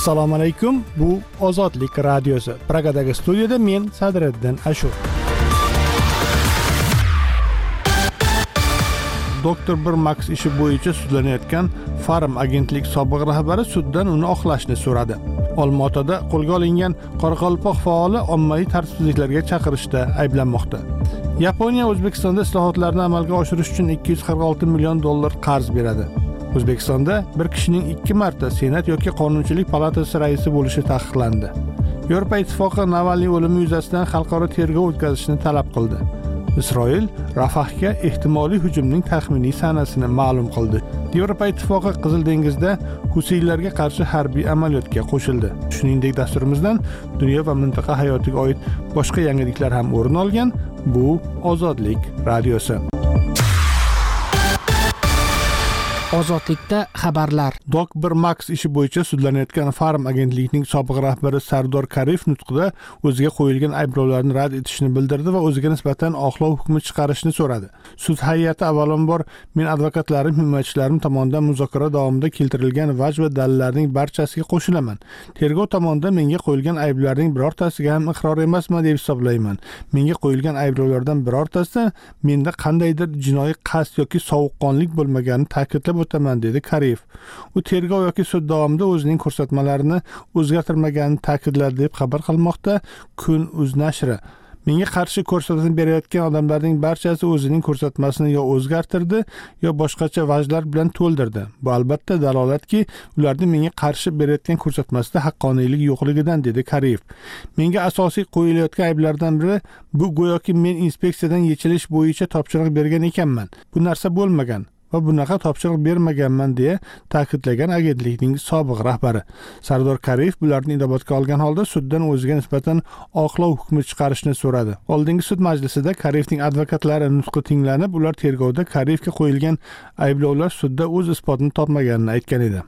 assalomu alaykum. Bu ozodlik radiosi. Pragadagi studiyada men sadriddin ashur. Doktor bir maks ishi bo'yicha sudlanayotgan farm agentlik sobiq rahbari suddan uni oqlashni so'radi. Olmaotada qo'lga olingan qoraqalpoq faoli ommaviy tartibsizliklarga chaqirishda ayblanmoqda. Yaponiya o'zbekistonda islohotlarni amalga oshirish uchun 246 million dollar qarz beradi. O'zbekistonda bir kishining ikki marta senat yoki qonunchilik palatasi raisi bo'lishi taqiqlandi. Yevropa ittifoqi navalniy o'limi yuzasidan xalqaro tergov o'tkazishni talab qildi. Isroil rafahga ehtimoliy hujumning taxminiy sanasini ma'lum qildi. Yevropa ittifoqi qizil dengizda husiylarga qarshi harbiy amaliyotga qo'shildi. Shuningdek dasturimizdan dunyo va mintaqa hayotiga oid boshqa yangiliklar ham o'rin olgan bu ozodlik radiosi. Ozodlikda xabarlar. Dok bir max ishi bo'yicha sudlanayotgan farm agentligining sobiq rahbari sardor karif nutqida o'ziga qo'yilgan ayblovlarni rad etishni bildirdi va o'ziga nisbatan oqlov hukmi chiqarishni so'radi. Sud hay'ati avvalambor men advokatlarim himoyachilarim tomonidan muzokara davomida keltirilgan vaj va dalillarning barchasiga qo'shilaman. Tergov tomonidan menga qo'yilgan ayblarning birortasiga ham iqror emasman deb hisoblayman. Menga qo'yilgan ayblovlardan birortasida menda qandaydir jinoiy qasd yoki sovuqqonlik bo'lmaganini ta'kidlab o'taman dedi kariyev u tergov yoki sud davomida o'zining ko'rsatmalarini o'zgartirmaganini ta'kidladi deb xabar qilmoqda kun uz nashri. Menga qarshi ko'rsatma berayotgan odamlarning barchasi o'zining ko'rsatmasini yo o'zgartirdi yo boshqacha vajlar bilan to'ldirdi. Bu albatta dalolatki ularni menga qarshi berayotgan ko'rsatmasida haqqoniylik yo'qligidan dedi kariyev menga asosiy qo'yilayotgan ayblardan biri bu go'yoki men inspeksiyadan yechilish bo'yicha topshiriq bergan ekanman. Bu narsa bo'lmagan. Va bunaqa topshiriq bermaganman deya ta'kidlagan agentlikning sobiq rahbari. Sardor kariyev bularni inobatga olgan holda suddan o'ziga nisbatan oqlov hukmi chiqarishni so'radi. Oldingi sud majlisida kariyevning advokatlari nutqi tinglanib ular tergovda kariyevga qo'yilgan ayblovlar sudda o'z isbotini topmaganini aytgan edi.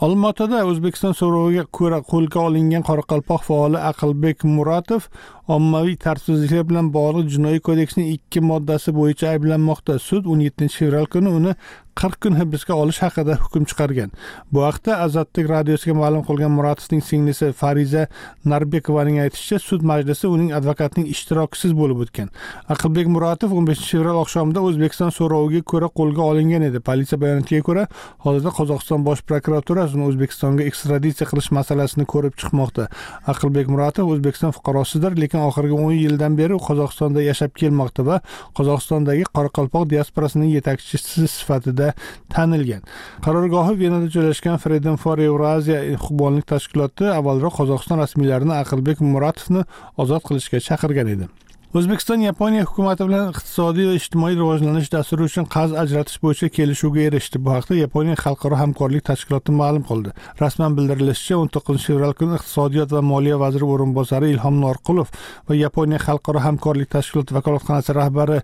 Olmaotada o'zbekiston so'roviga ko'ra qo'lga olingan qoraqalpoq faoli aqlbek muratov ommaviy tartibsizliklar bilan bog'liq jinoiy kodeksning ikki moddasi bo'yicha ayblanmoqda. Sud o'n yettinchi fevral kuni uni qirq kun hibsga olish haqida hukm chiqargan. Bu haqda azadlik radiosiga ma'lum qilgan muratovning singlisi fariza narbekovaning aytishicha sud majlisi uning advokatining ishtirokisiz bo'lib o'tgan. Aqlbek muratov o'n beshinchi fevral oqshomida o'zbekiston so'roviga ko'ra qo'lga olingan edi. Politsiya bayonotiga ko'ra hozirda qozog'iston bosh prokuraturasi uni o'zbekistonga ekstraditsiya qilish masalasini ko'rib chiqmoqda. Aqlbek muratov o'zbekiston fuqarosidir lekin oxirgi o'n yildan beri qozog'istonda yashab kelmoqda va qozog'istondagi qoraqalpoq diasporasining yetakchisi sifatida tanilgan. Qarorgohi venada joylashgan freedom for euraziya huquqbonlik tashkiloti avvalroq qozog'iston rasmiylarini aqlbek muratovni ozod qilishga chaqirgan edi. O'zbekiston yaponiya hukumati bilan iqtisodiy va ijtimoiy rivojlanish dasturi uchun qarz ajratish bo'yicha kelishuvga erishdi. Bu haqda yaponiya xalqaro hamkorlik tashkiloti ma'lum qildi. Rasman bildirilishicha o'n to'qqizinchi fevral kuni iqtisodiyot va moliya vaziri o'rinbosari ilhom norqulov va yaponiya xalqaro hamkorlik tashkiloti vakolatxonasi rahbari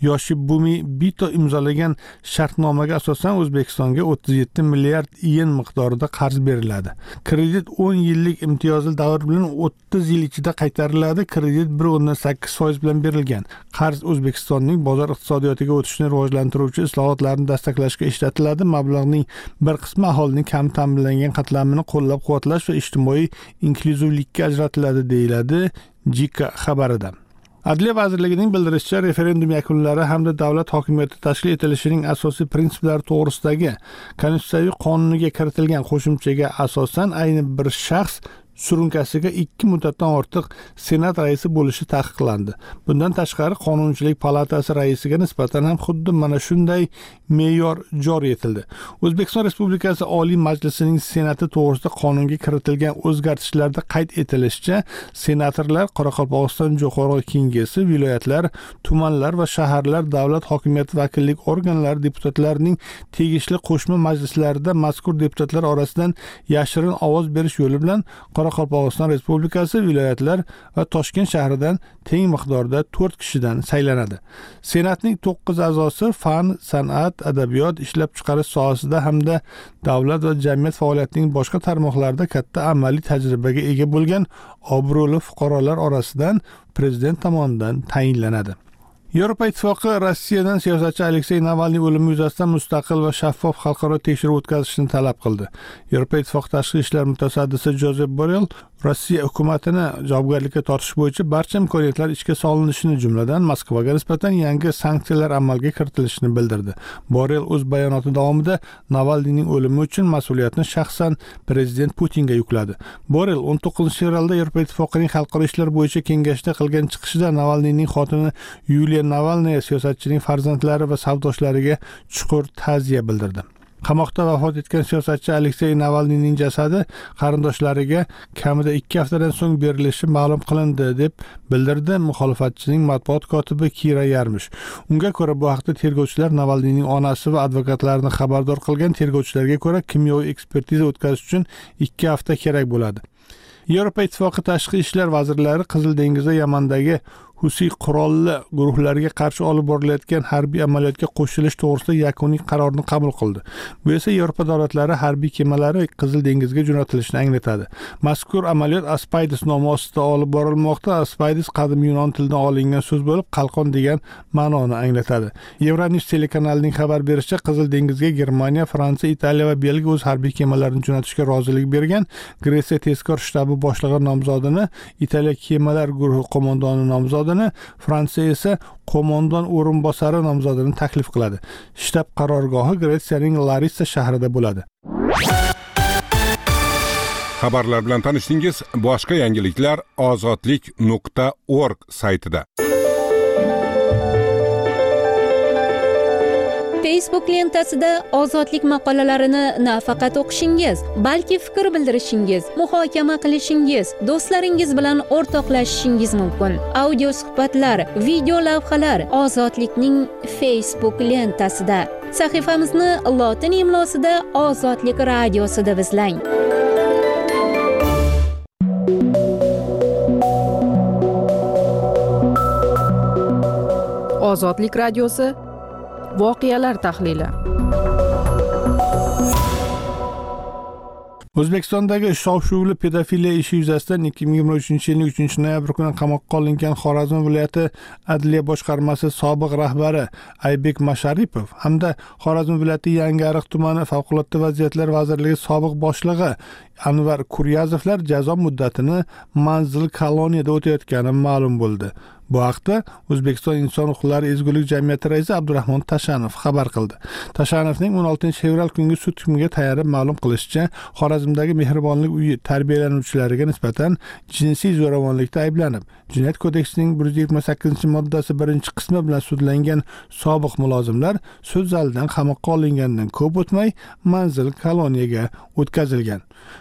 yoshibumi bito imzolagan shartnomaga asosan o'zbekistonga o'ttiz yetti milliard yen miqdorida qarz beriladi. Kredit o'n yillik imtiyozli davr bilan o'ttiz yil ichida qaytariladi. Kredit bir o'ndan sakkiz foiz bilan berilgan. Qarz o'zbekistonning bozor iqtisodiyotiga o'tishni rivojlantiruvchi islohotlarni dastaklashga ishlatiladi. Mablag'ning bir qismi aholining kam ta'minlangan qatlamini qo'llab quvvatlash va ijtimoiy inklyuzivlikka ajratiladi deyiladi jika xabarida. Adliya vazirligining bildirishicha referendum yakunlari hamda davlat hokimiyati tashkil etilishining asosiy prinsiplari to'g'risidagi konstitutsiyaviy qonunga kiritilgan qo'shimchaga asosan ayni bir shaxs surunkasiga ikki muddatdan ortiq senat raisi bo'lishi taqiqlandi. Bundan tashqari qonunchilik palatasi raisiga nisbatan ham xuddi mana shunday me'yor joriy etildi. O'zbekiston respublikasi oliy majlisining senati to'g'risida qonunga kiritilgan o'zgartishlarda qayd etilishicha senatorlar qoraqalpog'iston jo'qorg'i kengesi viloyatlar tumanlar va shaharlar davlat hokimiyati vakillik organlari deputatlarining tegishli qo'shma majlislarida mazkur deputatlar orasidan yashirin ovoz berish yo'li bilan qoraqalpog'iston respublikasi viloyatlar va toshkent shahridan teng miqdorda to'rt kishidan saylanadi. Senatning to'qqiz a'zosi fan san'at adabiyot ishlab chiqarish sohasida hamda davlat va jamiyat faoliyatining boshqa tarmoqlarida katta amaliy tajribaga ega bo'lgan obro'li fuqarolar orasidan prezident tomonidan tayinlanadi. Yevropa ittifoqi rossiyadan siyosatchi aleksey navalniy o'limi yuzasidan mustaqil va shaffof xalqaro tekshiruv o'tkazishni talab qildi. Yevropa ittifoqi tashqi ishlar mutasaddisi jozef borel rossiya hukumatini javobgarlikka tortish bo'yicha barcha imkoniyatlar ishga solinishini jumladan moskvaga nisbatan yangi sanksiyalar amalga kiritilishini bildirdi. Borel o'z bayonoti davomida navalniyning o'limi uchun mas'uliyatni shaxsan prezident putinga yukladi. Borel o'n to'qqizinchi fevralda yevropa ittifoqining xalqaro ishlar bo'yicha kengashda qilgan chiqishida navalniyning xotini yuliya navalniy siyosatchining farzandlari va savdoshlariga chuqur ta'ziya bildirdi. Qamoqda vafot etgan siyosatchi aleksey navalniyning jasadi qarindoshlariga kamida ikki haftadan so'ng berilishi ma'lum qilindi deb bildirdi muxolifatchining matbuot kotibi kira yarmish. Unga ko'ra bu haqda tergovchilar navalniyning onasi va advokatlarini xabardor qilgan tergovchilarga ko'ra kimyoviy ekspertiza o'tkazish uchun ikki hafta kerak bo'ladi. Yevropa ittifoqi tashqi ishlar vazirlari qizil dengizda yamandagi husiy qurolli guruhlarga qarshi olib borilayotgan harbiy amaliyotga qo'shilish to'g'risida yakuniy qarorni qabul qildi. Bu esa yevropa davlatlari harbiy kemalari qizil dengizga jo'natilishini anglatadi. Mazkur amaliyot aspaydis nomi ostida olib borilmoqda. Aspaydis qadim yunon tilidan olingan so'z bo'lib qalqon degan ma'noni anglatadi. Euronews telekanalining xabar berishicha qizil dengizga germaniya fransiya italiya va belgiya o'z harbiy kemalarini jo'natishga rozilik bergan. Gretsiya tezkor shtabi boshlig'i nomzodini italiya kemalar guruhi qo'mondoni nomzodi nomzodini fransiya esa qo'mondon o'rinbosari nomzodini taklif qiladi. Shtab qarorgohi gretsiyaning larissa shahrida bo'ladi. Xabarlar bilan tanishdingiz boshqa yangiliklar ozodlik nuqta org saytida. Facebook lentasida ozodlik maqolalarini nafaqat o'qishingiz balki fikr bildirishingiz muhokama qilishingiz do'stlaringiz bilan o'rtoqlashishingiz mumkin. Audio suhbatlar video lavhalar ozodlikning facebook lentasida sahifamizni lotin imlosida ozodlik radiosida izlang ozodlik radiosi voqealar tahlili. O'zbekistondagi shov shuvli pedofiliya ishi yuzasidan ikki ming yigirma uchinchi yilning uchinchi noyabr kuni qamoqqa olingan xorazm viloyati adliya boshqarmasi sobiq rahbari aybek masharipov hamda xorazm viloyati yangiariq tumani favqulodda vaziyatlar vazirligi sobiq boshlig'i anvar kuryazovlar jazo muddatini manzil koloniyada o'tayotgani ma'lum bo'ldi. Bu haqda o'zbekiston inson huquqlari ezgulik jamiyati raisi abdurahmon tashanov xabar qildi. Tashanovning o'n oltinchi fevral kungi sud hukmiga tayanib ma'lum qilishicha xorazmdagi mehribonlik uyi tarbiyalanuvchilariga nisbatan jinsiy zo'ravonlikda ayblanib jinoyat kodeksining bir yuz yigirma sakkizinchi moddasi birinchi qismi bilan sudlangan sobiq mulozimlar sud zalidan qamoqqa olingandan ko'p o'tmay manzil koloniyaga o'tkazilgan.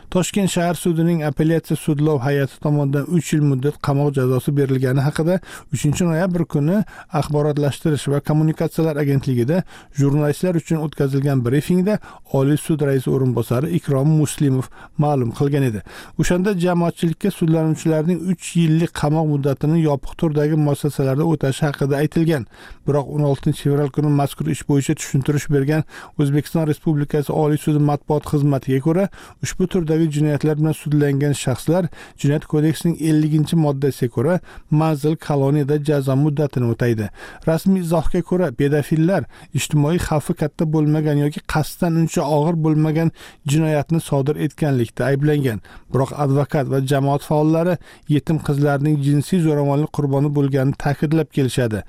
Toshkent shahar sudining apellyatsiya sudlov hay'ati tomonidan uch yil muddat qamoq jazosi berilgani haqida uchinchi noyabr kuni axborotlashtirish va kommunikatsiyalar agentligida jurnalistlar uchun o'tkazilgan brifingda oliy sud raisi o'rinbosari ikrom muslimov ma'lum qilgan edi. O'shanda jamoatchilikka sudlanuvchilarning uch yillik qamoq muddatini yopiq turdagi muassasalarda o'tashi haqida aytilgan. Biroq o'n oltinchi fevral kuni mazkur ish bo'yicha tushuntirish bergan o'zbekiston respublikasi oliy sudi matbuot xizmatiga ko'ra ushbu turdagi jinoyatlar bilan sudlangan shaxslar jinoyat kodeksining elliginchi moddasiga ko'ra manzil koloniyada jazo muddatini o'taydi. Rasmiy izohga ko'ra pedofillar ijtimoiy xavfi katta bo'lmagan yoki qasddan uncha og'ir bo'lmagan jinoyatni sodir etganlikda ayblangan. Biroq advokat va jamoat faollari yetim qizlarning jinsiy zo'ravonlik qurboni bo'lganini ta'kidlab kelishadi.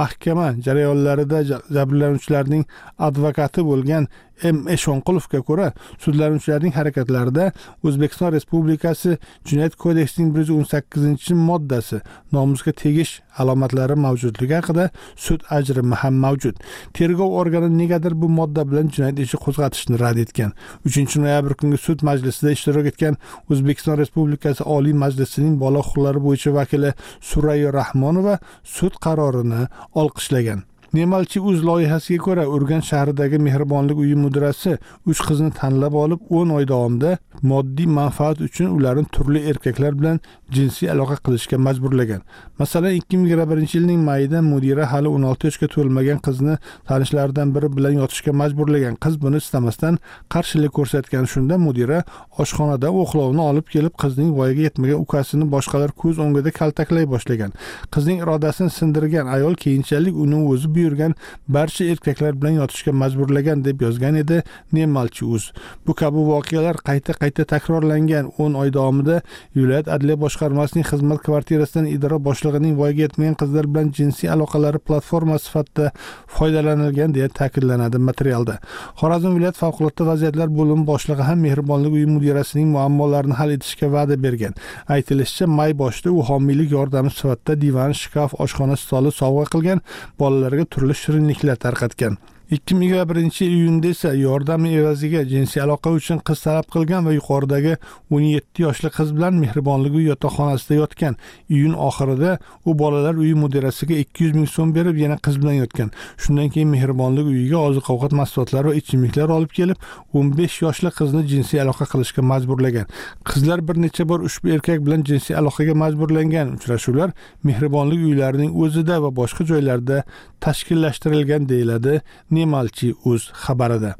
Mahkama jarayonlarida jabrlanuvchilarning advokati bo'lgan m eshonqulovga ko'ra sudlanuvchilarning harakatlarida o'zbekiston respublikasi jinoyat kodeksining bir yuz o'n sakkizinchi moddasi nomusga tegish alomatlari mavjudligi haqida sud ajrimi ham mavjud. Tergov organi negadir bu modda bilan jinoyat ishi qo'zg'atishni rad etgan. Uchinchi noyabr kungi sud majlisida ishtirok etgan o'zbekiston respublikasi oliy majlisining bola huquqlari bo'yicha vakili surayyo rahmonova sud qarorini olqishlagan. Nemalchi uz loyihasiga ko'ra urganch shahridagi mehribonlik uyi mudirasi uch qizni tanlab olib o'n oy davomida moddiy manfaat uchun ularni turli erkaklar bilan jinsiy aloqa qilishga majburlagan. Masalan ikki ming yigirma birinchi yilning mayida mudira hali o'n olti yoshga to'lmagan qizni tanishlaridan biri bilan yotishga majburlagan. Qiz buni istamasdan qarshilik ko'rsatgan. Shunda mudira oshxonadan o'qlovni olib kelib qizning voyaga yetmagan ukasini boshqalar ko'z o'ngida kaltaklay boshlagan. Qizning irodasini sindirgan ayol keyinchalik uni o'zi buyurgan barcha erkaklar bilan yotishga majburlagan deb yozgan edi nemalchi uz bu kabi voqealar qayta qayta takrorlangan o'n oy davomida viloyat adliya boshqarmasining xizmat kvartirasidan idora boshlig'ining voyaga yetmagan qizlar bilan jinsiy aloqalari platforma sifatida foydalanilgan deya ta'kidlanadi materialda. Xorazm viloyat favqulodda vaziyatlar bo'limi boshlig'i ham mehribonlik uyi mudirasining muammolarini hal etishga va'da bergan. Aytilishicha may boshida u homiylik yordami sifatida divan shkaf oshxona stoli sovg'a qilgan bolalarga turli shirinliklar tarqatgan. Ikki ming yigirma birinchi iyunda esa yordam evaziga jinsiy aloqa uchun qiz talab qilgan va yuqoridagi o'n yetti yoshli qiz bilan mehribonlik uyi yotoqxonasida yotgan. Iyun oxirida u bolalar uyi mudirasiga ikki yuz ming so'm berib yana qiz bilan yotgan. Shundan keyin mehribonlik uyiga oziq ovqat mahsulotlari va ichimliklar olib kelib o'n besh yoshli qizni jinsiy aloqa qilishga majburlagan. Qizlar bir necha bor ushbu erkak bilan jinsiy aloqaga majburlangan. Uchrashuvlar mehribonlik uylarining o'zida va boshqa joylarda tashkillashtirilgan deyiladi nemalchi uz xabarida.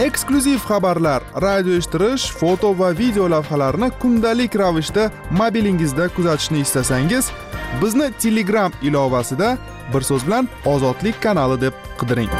Eksklyuziv xabarlar radio eshittirish foto va video lavhalarni kundalik ravishda mobilingizda kuzatishni istasangiz bizni telegram ilovasida bir so'z bilan ozodlik kanali deb qidiring.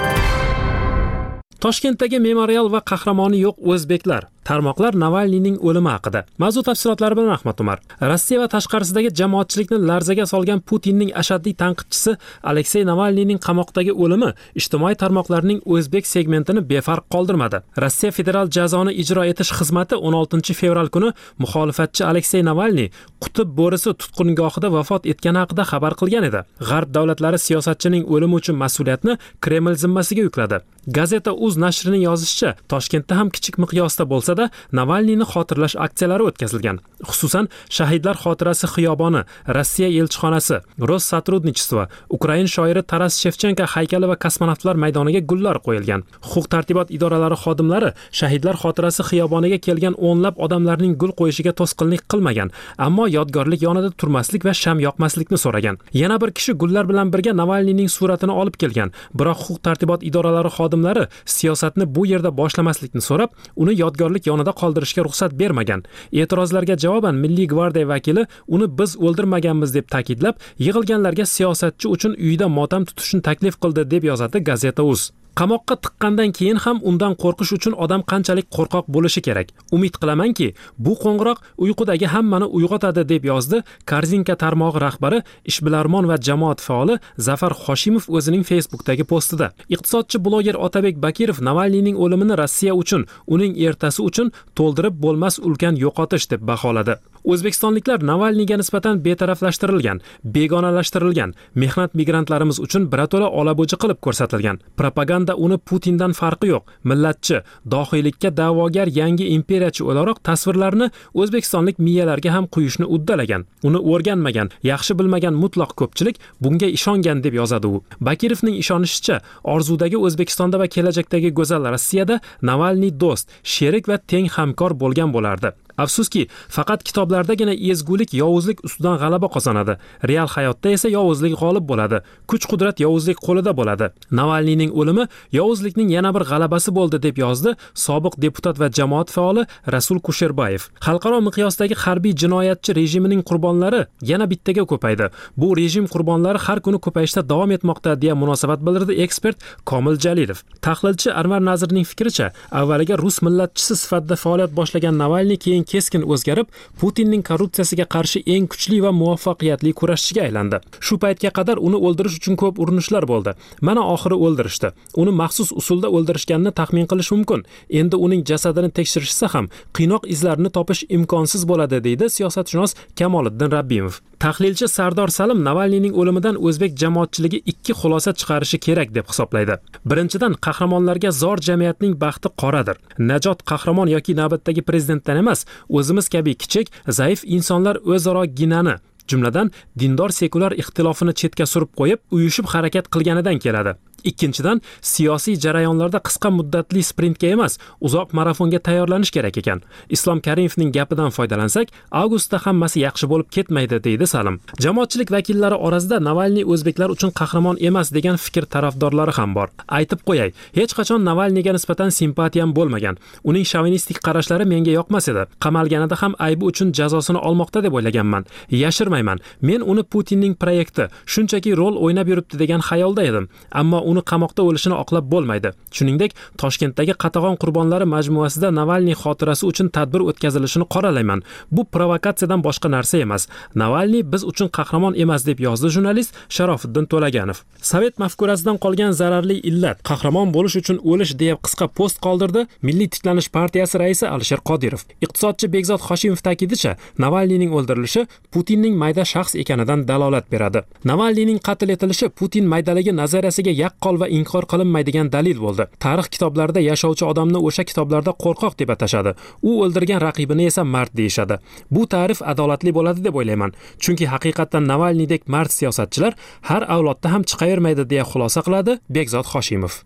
Toshkentdagi memorial va qahramoni yo'q o'zbeklar tarmoqlar navalniyning o'limi haqida. Mavzu tafsilotlari bilan ahmad umar. Rossiya va tashqarisidagi jamoatchilikni larzaga solgan putinning ashaddiy tanqidchisi aleksey navalniyning qamoqdagi o'limi ijtimoiy tarmoqlarning o'zbek segmentini befarq qoldirmadi. Rossiya federal jazoni ijro etish xizmati 16 fevral kuni muxolifatchi aleksey navalniy qutb bo'risi tutqungohida vafot etgani haqida xabar qilgan edi. G'arb davlatlari siyosatchining o'limi uchun mas'uliyatni kreml zimmasiga yukladi. Gazeta uz nashrining yozishicha toshkentda ham kichik miqyosda bo'lsa bo'lsa-da navalniyni xotirlash aksiyalari o'tkazilgan. Xususan shahidlar xotirasi xiyoboni rossiya elchixonasi ross сотрудничество ukrain shoiri taras shevchenko haykali va kosmonavtlar maydoniga gullar qo'yilgan. Huquq tartibot idoralari xodimlari shahidlar xotirasi xiyoboniga kelgan o'nlab odamlarning gul qo'yishiga to'sqinlik qilmagan ammo yodgorlik yonida turmaslik va sham yoqmaslikni so'ragan. Yana bir kishi gullar bilan birga navalniyning suratini olib kelgan biroq huquq tartibot idoralari xodimlari siyosatni bu yerda boshlamaslikni so'rab uni yodgorlik qizlik yonida qoldirishga ruxsat bermagan. E'tirozlarga javoban milliy gvardiya vakili uni biz o'ldirmaganmiz deb ta'kidlab yig'ilganlarga siyosatchi uchun uyida motam tutishni taklif qildi deb yozadi gazeta uz. Qamoqqa tiqqandan keyin ham undan qo'rqish uchun odam qanchalik qo'rqoq bo'lishi kerak? Umid qilamanki bu qo'ng'iroq uyqudagi hammani uyg'otadi deb yozdi korzinka tarmog'i rahbari ishbilarmon va jamoat faoli zafar hoshimov o'zining facebookdagi postida. Iqtisodchi bloger otabek bakirov navalniyning o'limini rossiya uchun uning ertasi uchun to'ldirib bo'lmas ulkan yo'qotish deb baholadi. O'zbekistonliklar navalniyga nisbatan betaraflashtirilgan begonalashtirilgan mehnat migrantlarimiz uchun birato'la olabo'ji qilib ko'rsatilgan propaganda uni Putindan farqi yo'q, millatchi, dohiylikka da'vogar yangi imperiyachi o'laroq tasvirlarni o'zbekistonlik miyalarga ham quyishni uddalagan. Uni o'rganmagan, yaxshi bilmagan mutlaq ko'pchilik bunga ishongan deb yozadi u. Bakirovning ishonishicha, orzudagi O'zbekistonda va kelajakdagi go'zal Rossiyada Navalniy do'st, sherik va teng hamkor bo'lgan bo'lardi. Afsuski faqat kitoblardagina ezgulik yovuzlik ustidan g'alaba qozonadi. Real hayotda esa yovuzlik g'olib bo'ladi. Kuch qudrat yovuzlik qo'lida bo'ladi. Navalniyning o'limi yovuzlikning yana bir g'alabasi bo'ldi deb yozdi sobiq deputat va jamoat faoli rasul kusherbayev. Xalqaro miqyosdagi harbiy jinoyatchi rejimining qurbonlari yana bittaga ko'paydi. Bu rejim qurbonlari har kuni ko'payishda davom etmoqda deya munosabat bildirdi ekspert komil jalilov. Tahlilchi anvar nazirning fikricha avvaliga rus millatchisi sifatida faoliyat boshlagan navalniy keyin keyin keskin o'zgarib putinning korrupsiyasiga qarshi eng kuchli va muvaffaqiyatli kurashchiga aylandi. Shu paytga qadar uni o'ldirish uchun ko'p urinishlar bo'ldi. Mana oxiri o'ldirishdi. Uni maxsus usulda o'ldirishganini taxmin qilish mumkin. Endi uning jasadini tekshirishsa ham qiynoq izlarini topish imkonsiz bo'ladi deydi siyosatshunos kamoliddin rabbimov. Tahlilchi sardor salim navalniyning o'limidan o'zbek jamoatchiligi ikki xulosa chiqarishi kerak deb hisoblaydi. Birinchidan qahramonlarga zor jamiyatning baxti qoradir. Najot qahramon yoki navbatdagi prezidentdan emas o'zimiz kabi kichik zaif insonlar o'zaro ginani jumladan dindor sekulyar ixtilofini chetga surib qo'yib uyushib harakat qilganidan keladi. Ikkinchidan siyosiy jarayonlarda qisqa muddatli sprintga emas uzoq marafonga tayyorlanish kerak ekan. Islom karimovning gapidan foydalansak avgustda hammasi yaxshi bo'lib ketmaydi deydi salim. Jamoatchilik vakillari orasida navalniy o'zbeklar uchun qahramon emas degan fikr tarafdorlari ham bor. Aytib qo'yay hech qachon navalniyga nisbatan simpatiyam bo'lmagan. Uning shovinistik qarashlari menga yoqmas edi. Qamalganida ham aybi uchun jazosini olmoqda deb o'ylaganman. Yashirmayman. Men uni putinning proyekti shunchaki rol o'ynab yuribdi degan xayolda edim. Ammo uni qamoqda o'lishini oqlab bo'lmaydi. Shuningdek toshkentdagi qatag'on qurbonlari majmuasida navalniy xotirasi uchun tadbir o'tkazilishini qoralayman. Bu provokatsiyadan boshqa narsa emas. Navalniy biz uchun qahramon emas deb yozdi jurnalist sharofiddin to'laganov. Sovet mafkurasidan qolgan zararli illat qahramon bo'lish uchun o'lish deya qisqa post qoldirdi milliy tiklanish partiyasi raisi alisher qodirov. Iqtisodchi bekzod hoshimov ta'kidicha navalniyning o'ldirilishi putinning mayda shaxs ekanidan dalolat beradi. Navalniyning qatl etilishi putin maydaligi nazariyasiga yaqqol va inkor qilinmaydigan dalil bo'ldi. Tarix kitoblarida yashovchi odamni o'sha kitoblarda qo'rqoq deb atashadi. U o'ldirgan raqibini esa mard deyishadi. Bu ta'rif adolatli bo'ladi deb o'ylayman. Chunki haqiqatdan navalniydek mard siyosatchilar har avlodda ham chiqavermaydi deya xulosa qiladi bekzod hoshimov.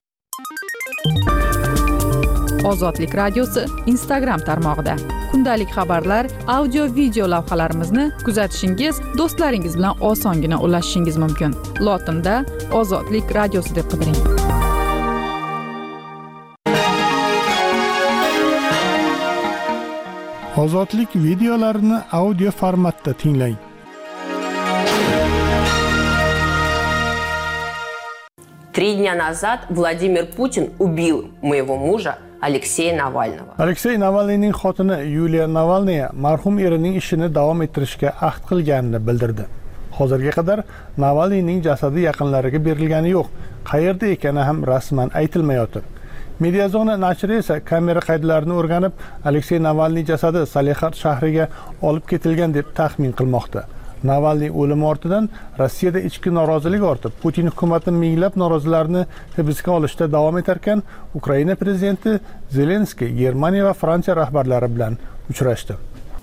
Ozodlik radiosi instagram tarmog'ida. Kundalik xabarlar audio video lavhalarimizni kuzatishingiz do'stlaringiz bilan osongina ulashishingiz mumkin. Lotinda ozodlik radiosi deb qidiring. Ozodlik videolarini audio formatda tinglang. Три дня назад Владимир Путин убил моего мужа Aleksey Навального. aleksey navalniyning xotini yuliya navalniya marhum erining ishini davom ettirishga ahd qilganini bildirdi. Hozirga qadar navalniyning jasadi yaqinlariga berilgani yo'q qayerda ekani ham rasman aytilmayotir mediazona nashri esa kamera qaydlarini o'rganib aleksey navalniy jasadi salexard shahriga olib ketilgan deb taxmin qilmoqda. Navalniy o'limi ortidan rossiyada ichki norozilik ortib putin hukumati minglab norozilarni hibsga olishda davom etarkan ukraina prezidenti zelenskiy germaniya va fransiya rahbarlari bilan uchrashdi.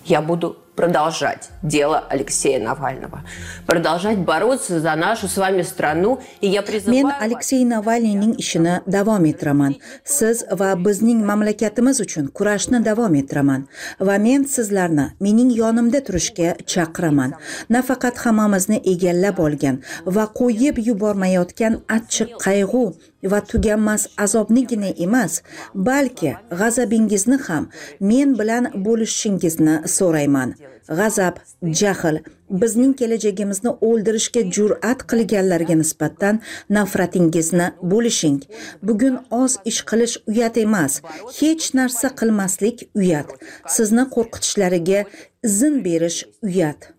Я буду продолжать дело Алексея Навального, продолжать бороться за нашу с вами страну. И я призываю... men вас- aleksey navalniyning ishini davom ettiraman siz va bizning mamlakatimiz uchun kurashni davom ettiraman va men sizlarni mening yonimda turishga chaqiraman nafaqat hammamizni egallab olgan va qo'yib yubormayotgan achchiq qayg'u va tuganmas azobnigina emas balki g'azabingizni ham men bilan bo'lishishingizni so'rayman g'azab jahl bizning kelajagimizni o'ldirishga jur'at qilganlarga nisbatan nafratingizni bo'lishing. Bugun oz ish qilish uyat emas hech narsa qilmaslik uyat. Sizni qo'rqitishlariga izn berish uyat.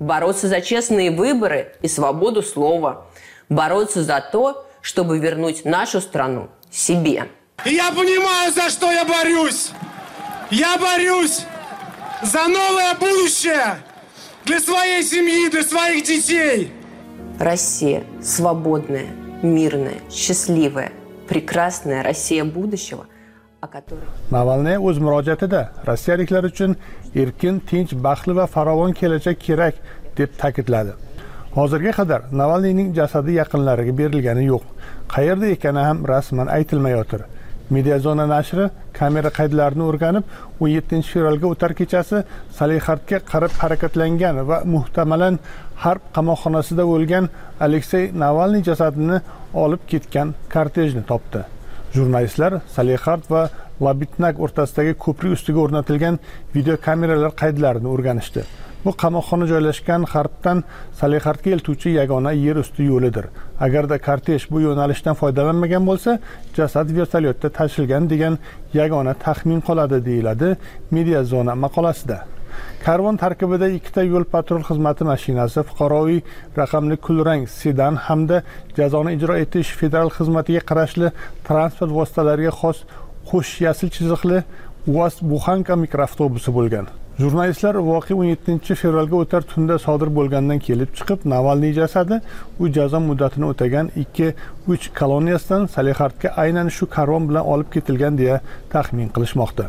Бороться за честные выборы и свободу слова, бороться за то, чтобы вернуть нашу страну себе. Я понимаю, за что я борюсь. Я борюсь за новое будущее! Для своей семьи, для своих детей. Россия свободная, мирная, счастливая, прекрасная Россия будущего, о которой... navalniy o'z murojaatida rossiyaliklar uchun erkin tinch baxtli va farovon kelajak kerak deb ta'kidladi. Hozirga qadar navalniyning jasadi yaqinlariga berilgani yo'q. Qayerda ekani ham rasman aytilmayotir mediazona nashri kamera qaydlarini o'rganib 17 fevralga o'tar kechasi salihardga qarab harakatlangan va muhtamalan harb qamoqxonasida o'lgan aleksey navalniy jasadini olib ketgan kortejni topdi. Jurnalistlar salihard va labitnak o'rtasidagi ko'prik ustiga o'rnatilgan videokameralar qaydlarini o'rganishdi. Bu qamoqxona joylashgan g'arbdan salihardga eltuvchi yagona yer usti yo'lidir. Agarda kortej bu yo'nalishdan foydalanmagan bo'lsa jasad vertolyotda tashilgan degan yagona taxmin qoladi deyiladi media zona maqolasida. Karvon tarkibida ikkita yo'l patrul xizmati mashinasi fuqaroviy raqamli kulrang sedan hamda jazoni ijro etish federal xizmatiga qarashli transport vositalariga xos qo'sh yashil chiziqli uaz buxanka mikroavtobusi bo'lgan. Jurnalistlar voqea 17 fevralga o'tar tunda sodir bo'lgandan kelib chiqib navalniy jasadi u jazo muddatini o'tagan ikki uch koloniyasidan salixardga aynan shu karvon bilan olib ketilgan deya taxmin qilishmoqda.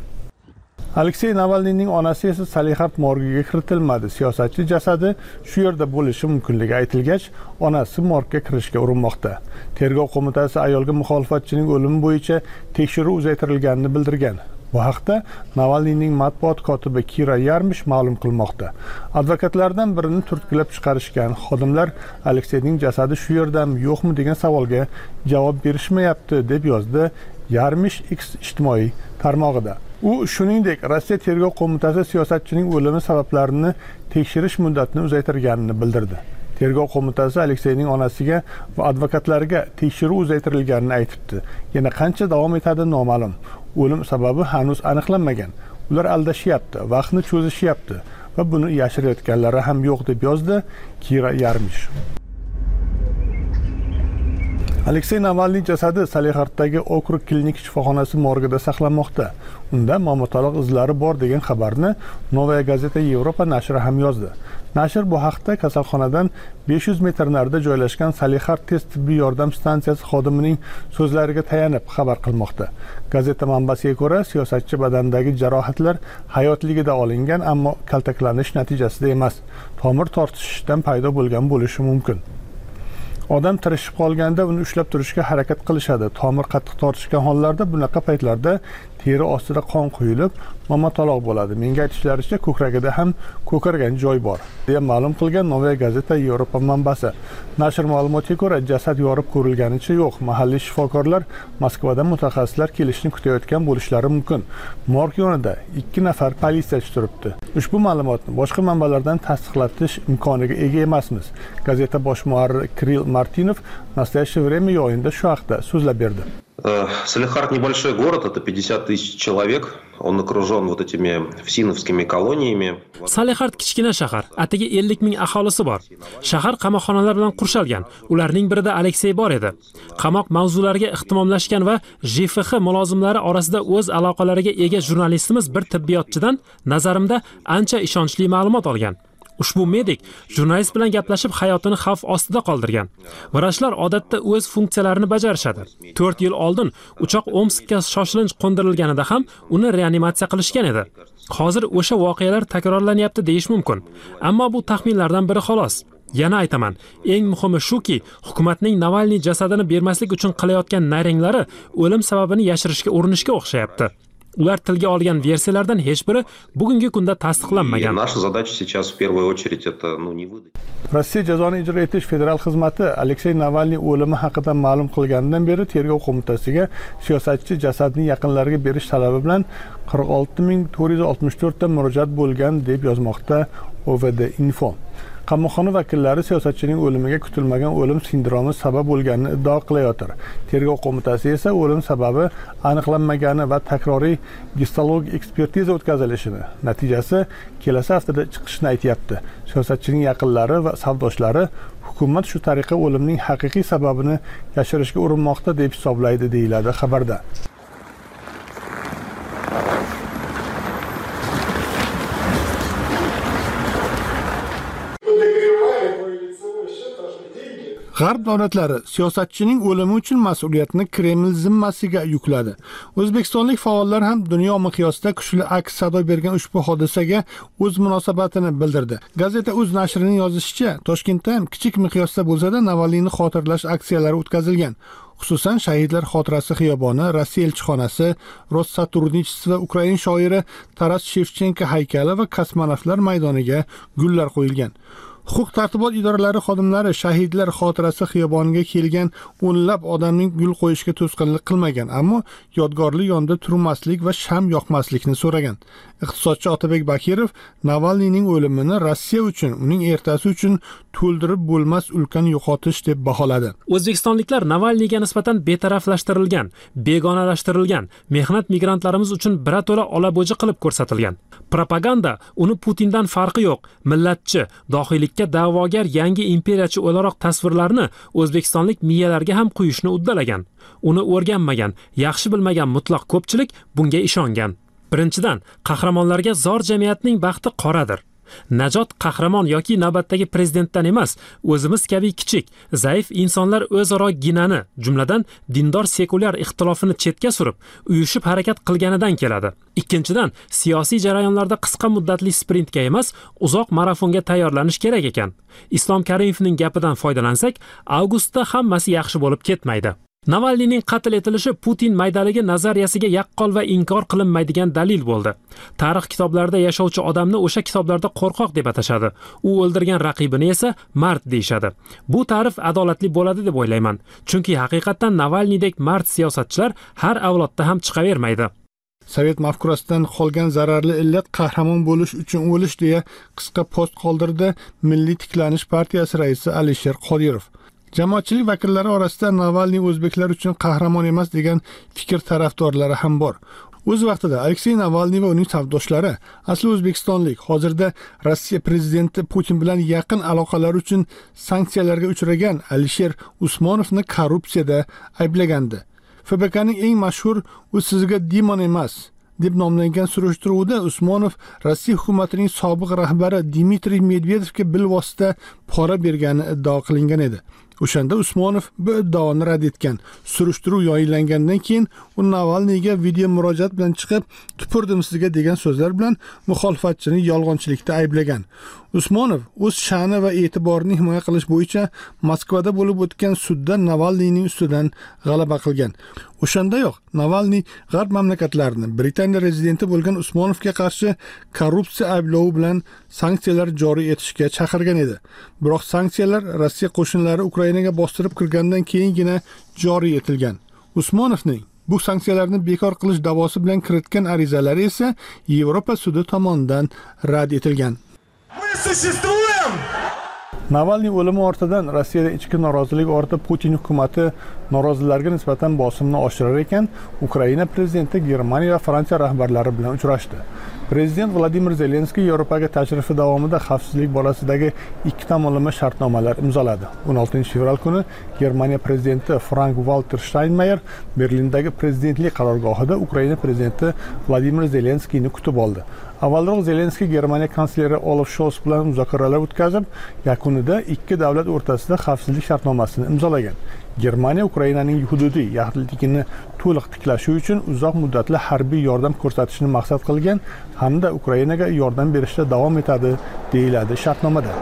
Aleksey navalniyning onasi esa salixard morgiga kiritilmadi. Siyosatchi jasadi shu yerda bo'lishi mumkinligi aytilgach onasi morgga kirishga urinmoqda. Tergov qo'mitasi ayolga muxolifatchining o'limi bo'yicha tekshiruv uzaytirilganini bildirgan. Bu haqda navalniyning matbuot kotibi kira yarmish ma'lum qilmoqda. Advokatlardan birini turtkilab chiqarishgan xodimlar alekseyning jasadi shu yerdami yo'qmi? degan savolga javob berishmayapti deb yozdi yarmish x ijtimoiy tarmog'ida. U shuningdek rossiya tergov qo'mitasi siyosatchining o'limi sabablarini tekshirish muddatini uzaytirganini bildirdi. Tergov qo'mitasi alekseyning onasiga va advokatlariga tekshiruv uzaytirilganini aytibdi. Yana qancha davom etadi noma'lum. O'lim sababi hanuz aniqlanmagan. Ular aldashyapti vaqtni cho'zishyapti va buni yashirayotganlari ham yo'q deb yozdi kira yarmish. Aleksey navalniy jasadi salixarddagi okrug klinik shifoxonasi morgida saqlanmoqda. Unda momotaloq izlari bor degan xabarni novaya gazeta yevropa nashri ham yozdi. Nashr bu haqda kasalxonadan 500 metr narida joylashgan salixard tez tibbiy yordam stansiyasi xodimining so'zlariga tayanib xabar qilmoqda. Gazeta manbasiga ko'ra siyosatchi badanidagi jarohatlar hayotligida olingan ammo kaltaklanish natijasida emas. Tomir tortishishdan paydo bo'lgan bo'lishi mumkin. Odam tirishib qolganda uni ushlab turishga harakat qilishadi. Tomir qattiq tortishgan hollarda bunaqa paytlarda teri ostida qon quyilib momataloq bo'ladi. Menga aytishlaricha ko'kragida ham ko'kargan joy bor deya ma'lum qilgan novaya gazeta yevropa manbasi. Nashr ma'lumotiga ko'ra jasad yorib ko'rilganicha yo'q. Mahalliy shifokorlar moskvadan mutaxassislar kelishini kutayotgan bo'lishlari mumkin. Morg yonida ikki nafar politsiyachi turibdi. Ushbu ma'lumotni boshqa manbalardan tasdiqlatish imkoniga ega emasmiz gazeta bosh muharriri kiril martinov настоящее время yo'yinda shu haqda so'zlab berdi. Э, Салихард небольшой город, это 50 тысяч человек. Он окружен вот этими всиновскими колониями. Salihard kichkina shahar, atigi 50 ming aholisi bor. Shahar qamoqxonalar bilan qurshalgan. Ularning birida Aleksey bor edi. Qamoq mavzulariga ihtimomlashgan va JFX mulozimlari orasida o'z aloqalariga ega jurnalistimiz bir tibbiyotchidan nazarimda ancha ishonchli ma'lumot olgan. Ushbu medik jurnalist bilan gaplashib hayotini xavf ostida qoldirgan. Vrachlar odatda o'z funksiyalarini bajarishadi. 4 yil oldin uchoq omskka shoshilinch qo'ndirilganida ham uni reanimatsiya qilishgan edi. Hozir o'sha voqealar takrorlanyapti deyish mumkin. Ammo bu taxminlardan biri xolos. Yana aytaman eng muhimi shuki hukumatning navalniy jasadini bermaslik uchun qilayotgan nayranglari o'lim sababini yashirishga urinishga o'xshayapti. Ular tilga olgan versiyalardan hech biri bugungi kunda tasdiqlanmagan. Наша задача сейчас в первую очередь это ну не выдать. Rossiya jazoni ijro etish federal xizmati aleksey navalniy o'limi haqida ma'lum qilganidan beri tergov qo'mitasiga siyosatchi jasadni yaqinlariga berish talabi bilan qirq olti ming to'rt yuz oltmish to'rtta murojaat bo'lgan deb yozmoqda ovd info qamoqxona vakillari siyosatchining o'limiga kutilmagan o'lim sindromi sabab bo'lganini iddao qilayotir. Tergov qo'mitasi esa o'lim sababi aniqlanmagani va takroriy gistologik ekspertiza o'tkazilishini natijasi kelasi haftada chiqishini aytyapti. Siyosatchining yaqinlari va savdoshlari hukumat shu tariqa o'limning haqiqiy sababini yashirishga urinmoqda deb hisoblaydi deyiladi xabarda. G'arb davlatlari siyosatchining o'limi uchun mas'uliyatni kreml zimmasiga yukladi. O'zbekistonlik faollar ham dunyo miqyosida kuchli aks sado bergan ushbu hodisaga o'z munosabatini bildirdi. Gazeta uz nashrining yozishicha toshkentda ham kichik miqyosda bo'lsada navalniyni xotirlash aksiyalari o'tkazilgan. Xususan shahidlar xotirasi xiyoboni rossiya elchixonasi rossaturnичество va ukrain shoiri taras shevchenko haykali va kosmonavtlar maydoniga gullar qo'yilgan. Huquq tartibot idoralari xodimlari shahidlar xotirasi xiyoboniga kelgan o'nlab odamning gul qo'yishga to'sqinlik qilmagan ammo yodgorlik yonida turmaslik va sham yoqmaslikni so'ragan. Iqtisodchi otabek bakirov navalniyning o'limini rossiya uchun uning ertasi uchun to'ldirib bo'lmas ulkan yo'qotish deb baholadi. O'zbekistonliklar navalniyga nisbatan betaraflashtirilgan begonalashtirilgan mehnat migrantlarimiz uchun birato'la olabo'ji qilib ko'rsatilgan. Propaganda uni putindan farqi yo'q millatchi dohiylikka da'vogar yangi imperiyachi o'laroq tasvirlarni o'zbekistonlik miyalarga ham quyishni uddalagan. Uni o'rganmagan yaxshi bilmagan mutlaq ko'pchilik bunga ishongan. Birinchidan qahramonlarga zor jamiyatning baxti qoradir. Najot qahramon yoki navbatdagi prezidentdan emas o'zimiz kabi kichik zaif insonlar o'zaro ginani jumladan dindor sekulyar ixtilofini chetga surib uyushib harakat qilganidan keladi. Ikkinchidan siyosiy jarayonlarda qisqa muddatli sprintga emas uzoq marafonga tayyorlanish kerak ekan. Islom karimovning gapidan foydalansak avgustda hammasi yaxshi bo'lib ketmaydi. Navalniyning qatl etilishi putin maydaligi nazariyasiga yaqqol va inkor qilinmaydigan dalil bo'ldi. Tarix kitoblarida yashovchi odamni o'sha kitoblarda qo'rqoq deb atashadi. U o'ldirgan raqibini esa mard deyishadi. Bu ta'rif adolatli bo'ladi deb o'ylayman. Chunki haqiqatdan navalniydek mard siyosatchilar har avlodda ham chiqavermaydi. Sovet mafkurasidan qolgan zararli illat qahramon bo'lish uchun o'lish deya qisqa post qoldirdi milliy tiklanish partiyasi raisi alisher qodirov. Jamoatchilik vakillari orasida navalniy o'zbeklar uchun qahramon emas degan fikr tarafdorlari ham bor. O'z vaqtida aleksey navalniy va uning savdoshlari asli o'zbekistonlik hozirda rossiya prezidenti putin bilan yaqin aloqalar uchun sanksiyalarga uchragan alisher usmonovni korrupsiyada ayblagandi. Fbkning eng mashhur u sizga dimon emas deb nomlangan surishtiruvda usmonov rossiya hukumatining sobiq rahbari dmitriy medvedevga bilvosita pora bergani iddao qilingan edi. O'shanda usmonov bu iddaoni rad etgan. Surishtiruv yoyinlangandan keyin u navalniyga video murojaat bilan chiqib tupurdim sizga degan so'zlar bilan muxolifatchini yolg'onchilikda ayblagan. Usmonov o'z sha'ni va e'tiborini himoya qilish bo'yicha moskvada bo'lib o'tgan sudda navalniyning ustidan g'alaba qilgan. O'shandayoq navalniy g'arb mamlakatlarini britaniya rezidenti bo'lgan usmonovga qarshi korrupsiya ayblovi bilan sanksiyalar joriy etishga chaqirgan edi. Biroq sanksiyalar rossiya qo'shinlari ukrainaga bostirib kirgandan keyingina joriy etilgan. Usmonovning bu sanksiyalarni bekor qilish da'vosi bilan kiritgan arizalari esa yevropa sudi tomonidan rad etilgan. Navalniy o'limi ortidan rossiyada ichki norozilik ortib putin hukumati norozilarga nisbatan bosimni oshirar ekan ukraina prezidenti germaniya va fransiya rahbarlari bilan uchrashdi. Prezident vladimir zelenskiy yevropaga tashrifi davomida xavfsizlik borasidagi ikki tomonlama shartnomalar imzoladi. 16 fevral kuni germaniya prezidenti frank valter shtaynmayer berlindagi prezidentlik qarorgohida ukraina prezidenti vladimir zelenskiyni kutib oldi. Avvalroq zelenskiy germaniya kansleri olaf shols bilan muzokaralar o'tkazib yakunida ikki davlat o'rtasida xavfsizlik shartnomasini imzolagan. Germaniya ukrainaning hududiy yaxlitligini to'liq tiklashi uchun uzoq muddatli harbiy yordam ko'rsatishni maqsad qilgan hamda ukrainaga yordam berishda davom etadi deyiladi shartnomada.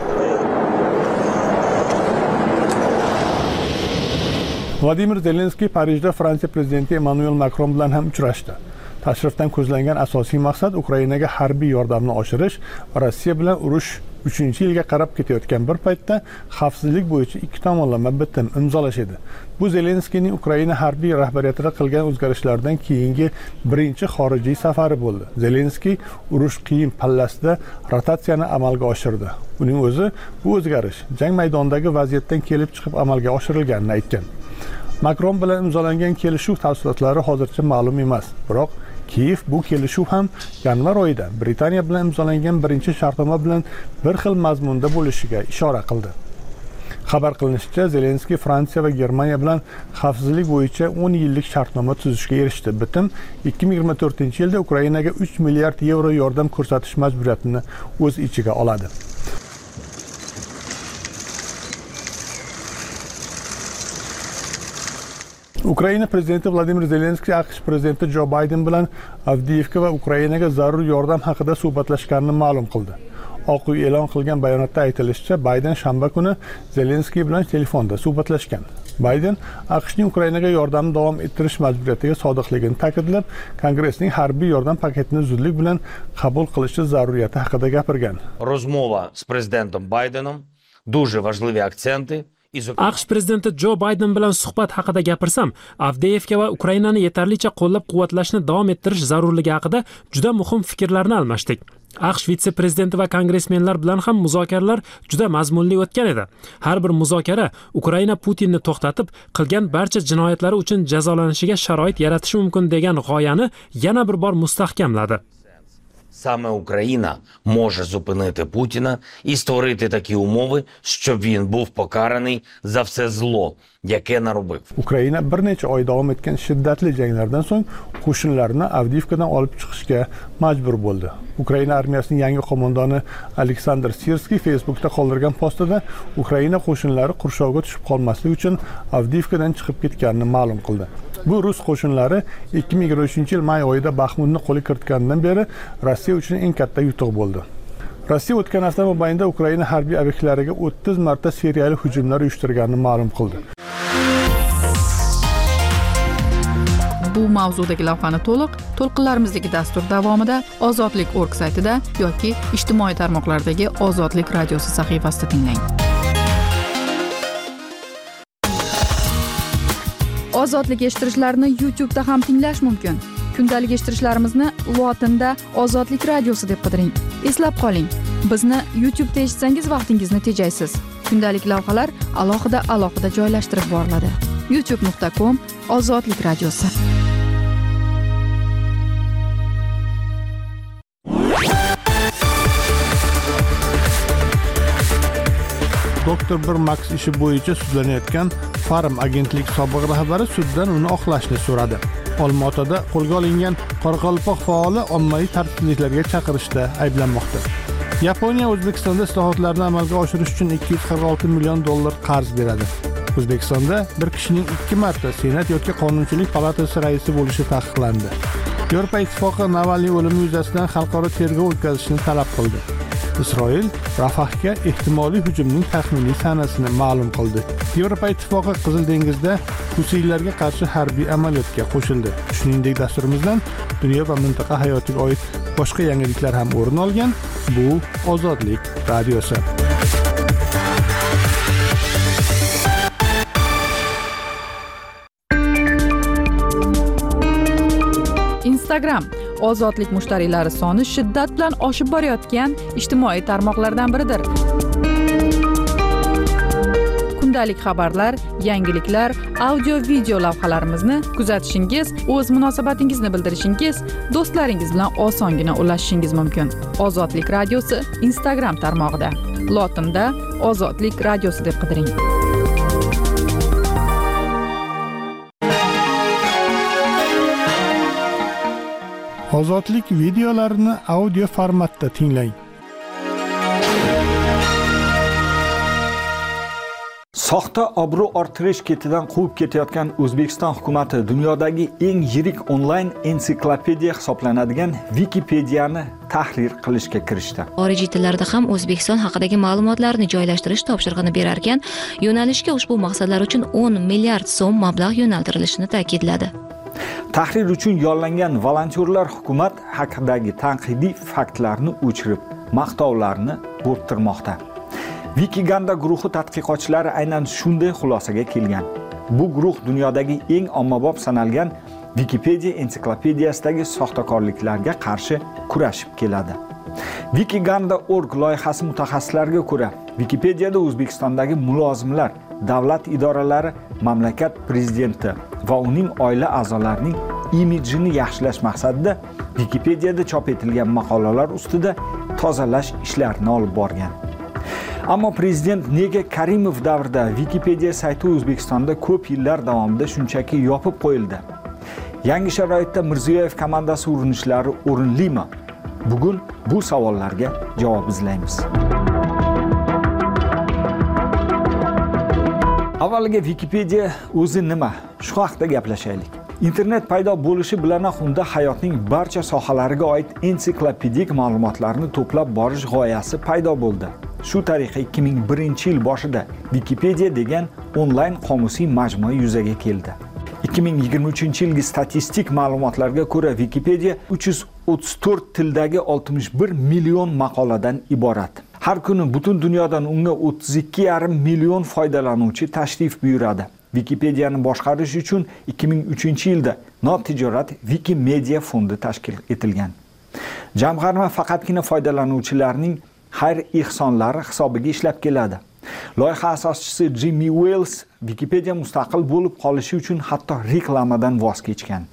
Vladimir zelenskiy parijda fransiya prezidenti emmanuel makron bilan ham uchrashdi. Tashrifdan ko'zlangan asosiy maqsad ukrainaga harbiy yordamni oshirish va rossiya bilan urush uchinchi yilga qarab ketayotgan bir paytda xavfsizlik bo'yicha ikki tomonlama bitim imzolash edi. Bu zelenskiyning ukraina harbiy rahbariyatida qilgan o'zgarishlardan keyingi birinchi xorijiy safari bo'ldi. Zelenskiy urush qiyin pallasida rotatsiyani amalga oshirdi. Uning o'zi bu o'zgarish jang maydonidagi vaziyatdan kelib chiqib amalga oshirilganini aytgan. Makron bilan imzolangan kelishuv tafsilotlari hozircha ma'lum emas biroq kiyev bu kelishuv ham yanvar oyida britaniya bilan imzolangan birinchi shartnoma bilan bir xil mazmunda bo'lishiga ishora qildi. Xabar qilinishicha zelenskiy fransiya va germaniya bilan xavfsizlik bo'yicha 10 yillik shartnoma tuzishga erishdi. Bitim 2024 yilda ukrainaga 3 milliard yevro yordam ko'rsatish majburiyatini o'z ichiga oladi. Ukraina prezidenti vladimir zelenskiy aqsh prezidenti jo bayden bilan avdiyevka va ukrainaga zarur yordam haqida suhbatlashganini ma'lum qildi. Oq uy e'lon qilgan bayonotda aytilishicha bayden shanba kuni zelenskiy bilan telefonda suhbatlashgan. Bayden aqshning ukrainaga yordamni davom ettirish majburiyatiga sodiqligini ta'kidlab kongressning harbiy yordam paketini zudlik bilan qabul qilishi zaruriyati haqida gapirgan. Rozmova з президентом Байденом дуже важливі акценти aqsh prezidenti jo bayden bilan suhbat haqida gapirsam avdeyevga va ukrainani yetarlicha qo'llab quvvatlashni davom ettirish zarurligi haqida juda muhim fikrlarni almashdik. Aqsh vitse prezidenti va kongressmenlar bilan ham muzokaralar juda mazmunli o'tgan edi. Har bir muzokara ukraina putinni to'xtatib qilgan barcha jinoyatlari uchun jazolanishiga sharoit yaratishi mumkin degan g'oyani yana bir bor mustahkamladi. Саме Україна може зупинити Путіна і створити такі умови, щоб він був покараний за все зло, яке наробив. ukraina bir necha oy davom etgan shiddatli janglardan so'ng qo'shinlarini avdiivkadan olib chiqishga majbur bo'ldi ukraina armiyasining yangi qo'mondoni aleksandr sirskiy facebookda qoldirgan postida ukraina qo'shinlari qurshovga tushib qolmaslik uchun avdiivkadan chiqib ketganini ma'lum qildi bu rus qo'shinlari 2023 yil may oyida baxmutni qo'lga kiritganidan beri rossiya uchun eng katta yutuq bo'ldi. Rossiya o'tgan hafta mobaynida ukraina harbiy obyektlariga 30 marta seriyali hujumlar uyushtirganini ma'lum qildi. Bu mavzudagi lavhani to'liq to'lqinlarimizdagi dastur davomida ozodlik org saytida yoki ijtimoiy tarmoqlardagi ozodlik radiosi sahifasida tinglang. Ozodlik eshittirishlarini youtube'da ham tinglash mumkin. Kundalik eshittirishlarimizni lotinda ozodlik radiosi deb qidiring. Eslab qoling. Bizni youtube'da eshitsangiz vaqtingizni tejaysiz. Kundalik lavhalar alohida alohida joylashtirib boriladi. Youtube nuqta com ozodlik radiosi. Doktor bir max ishi bo'yicha sudlanayotgan farm agentlik sobiq rahbari suddan uni oqlashni so'radi. Olmaotada qo'lga olingan qoraqalpoq faoli ommaviy tartibsizliklarga chaqirishda ayblanmoqda. Yaponiya o'zbekistonda islohotlarni amalga oshirish uchun 246 million dollar qarz beradi. O'zbekistonda bir kishining ikki marta senat yoki qonunchilik palatasi raisi bo'lishi taqiqlandi. Yevropa ittifoqi navalniy o'limi yuzasidan xalqaro tergov o'tkazishni talab qildi. Isroil rafahga ehtimoliy hujumning taxminiy sanasini ma'lum qildi. Yevropa ittifoqi qizil dengizda husiylarga qarshi harbiy amaliyotga qo'shildi. Shuningdek dasturimizdan dunyo va mintaqa hayotiga oid boshqa yangiliklar ham o'rin olgan bu ozodlik radiosi. Instagram ozodlik mushtariylari soni shiddat bilan oshib borayotgan ijtimoiy tarmoqlardan biridir. Kundalik xabarlar yangiliklar audio video lavhalarimizni kuzatishingiz o'z munosabatingizni bildirishingiz do'stlaringiz bilan osongina ulashishingiz mumkin. Ozodlik radiosi instagram tarmog'ida. Lotinda ozodlik radiosi deb qidiring. Ozodlik videolarini audio formatda tinglang. Soxta obro' orttirish ketidan quvib ketayotgan o'zbekiston hukumati dunyodagi eng yirik onlayn ensiklopediya hisoblanadigan vikipediyani tahrir qilishga kirishdi. Xorijiy tillarda ham o'zbekiston haqidagi ma'lumotlarni joylashtirish topshirig'ini berar ekan yo'nalishga ushbu maqsadlar uchun 10 milliard so'm mablag' yo'naltirilishini ta'kidladi tahrir uchun yollangan volontyorlar hukumat haqidagi tanqidiy faktlarni o'chirib maqtovlarni bo'rttirmoqda vikiganda guruhi tadqiqotchilari aynan shunday xulosaga kelgan. Bu guruh dunyodagi eng ommabop sanalgan vikipediya ensiklopediyasidagi soxtakorliklarga qarshi kurashib keladi. Wikiganda.org loyihasi mutaxassislariga ko'ra vikipediyada o'zbekistondagi mulozimlar davlat idoralari mamlakat prezidenti va uning oila a'zolarining imijini yaxshilash maqsadida vikipediyada chop etilgan maqolalar ustida tozalash ishlarini olib borgan. Ammo prezident nega karimov davrida vikipediya sayti o'zbekistonda ko'p yillar davomida shunchaki yopib qo'yildi? Yangi sharoitda mirziyoyev komandasi urinishlari o'rinlimi? Bugun bu savollarga javob izlaymiz. Avvaliga vikipediya o'zi nima? Shu haqida gaplashaylik. Internet paydo bo'lishi bilanoq unda hayotning barcha sohalariga oid ensiklopedik ma'lumotlarni to'plab borish g'oyasi paydo bo'ldi. Shu tariqa 2001 yil boshida vikipediya degan onlayn qomusiy majmua yuzaga keldi. 2023 yilgi statistik ma'lumotlarga ko'ra Wikipedia 334 tildagi 61 million maqoladan iborat. Har kuni butun dunyodan unga 32,5 million foydalanuvchi tashrif buyuradi. Wikipediyani boshqarish uchun 2003 yilda notijorat Wikimedia fondi tashkil etilgan. Jamg'arma faqatgina foydalanuvchilarning xayr ehsonlari hisobiga ishlab keladi. Loyiha asoschisi jimmi uels wikipedia mustaqil bo'lib qolishi uchun hatto reklamadan voz kechgan.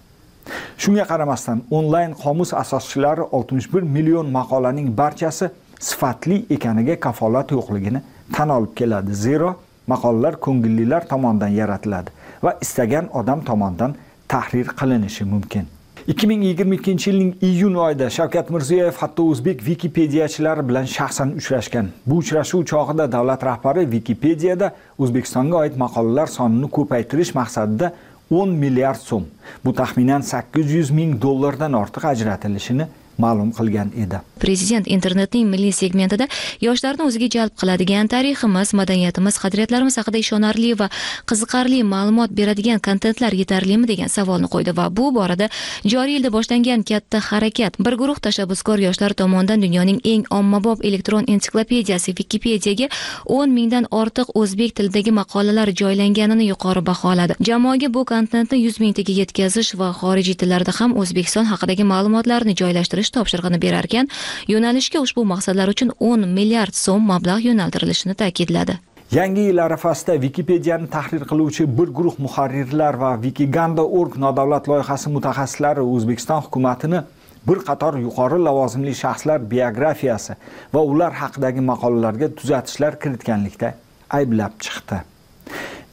Shunga qaramasdan onlayn qomus asoschilari 61 million maqolaning barchasi sifatli ekaniga kafolat yo'qligini tan olib keladi. Zero maqolalar ko'ngillilar tomonidan yaratiladi va istagan odam tomonidan tahrir qilinishi mumkin. 2022 yilning iyun oyida shavkat mirziyoyev hatto o'zbek vikipediyachilari bilan shaxsan uchrashgan. Bu uchrashuv chog'ida davlat rahbari vikipediyada o'zbekistonga oid maqolalar sonini ko'paytirish maqsadida 10 milliard so'm bu taxminan 800 ming dollardan ortiq ajratilishini ma'lum qilgan edi. Prezident internetning milliy segmentida yoshlarni o'ziga jalb qiladigan tariximiz madaniyatimiz qadriyatlarimiz haqida ishonarli va qiziqarli ma'lumot beradigan kontentlar yetarlimi degan savolni qo'ydi va bu borada joriy yilda boshlangan katta harakat bir guruh tashabbuskor yoshlar tomonidan dunyoning eng ommabop elektron ensiklopediyasi wikipediyaga o'n mingdan ortiq o'zbek tilidagi maqolalar joylanganini yuqori baholadi. Jamoaga bu kontentni yuz mingtaga yetkazish va xorijiy tillarda ham o'zbekiston haqidagi ma'lumotlarni joylashtirish qilish topshirig'ini berarkan yo'nalishga ushbu maqsadlar uchun 10 milliard so'm mablag' yo'naltirilishini ta'kidladi. Yangi yil arafasida wikipediyani tahrir qiluvchi bir guruh muharrirlar va wikiganda org nodavlat loyihasi mutaxassislari o'zbekiston hukumatini bir qator yuqori lavozimli shaxslar biografiyasi va ular haqidagi maqolalarga tuzatishlar kiritganlikda ayblab chiqdi.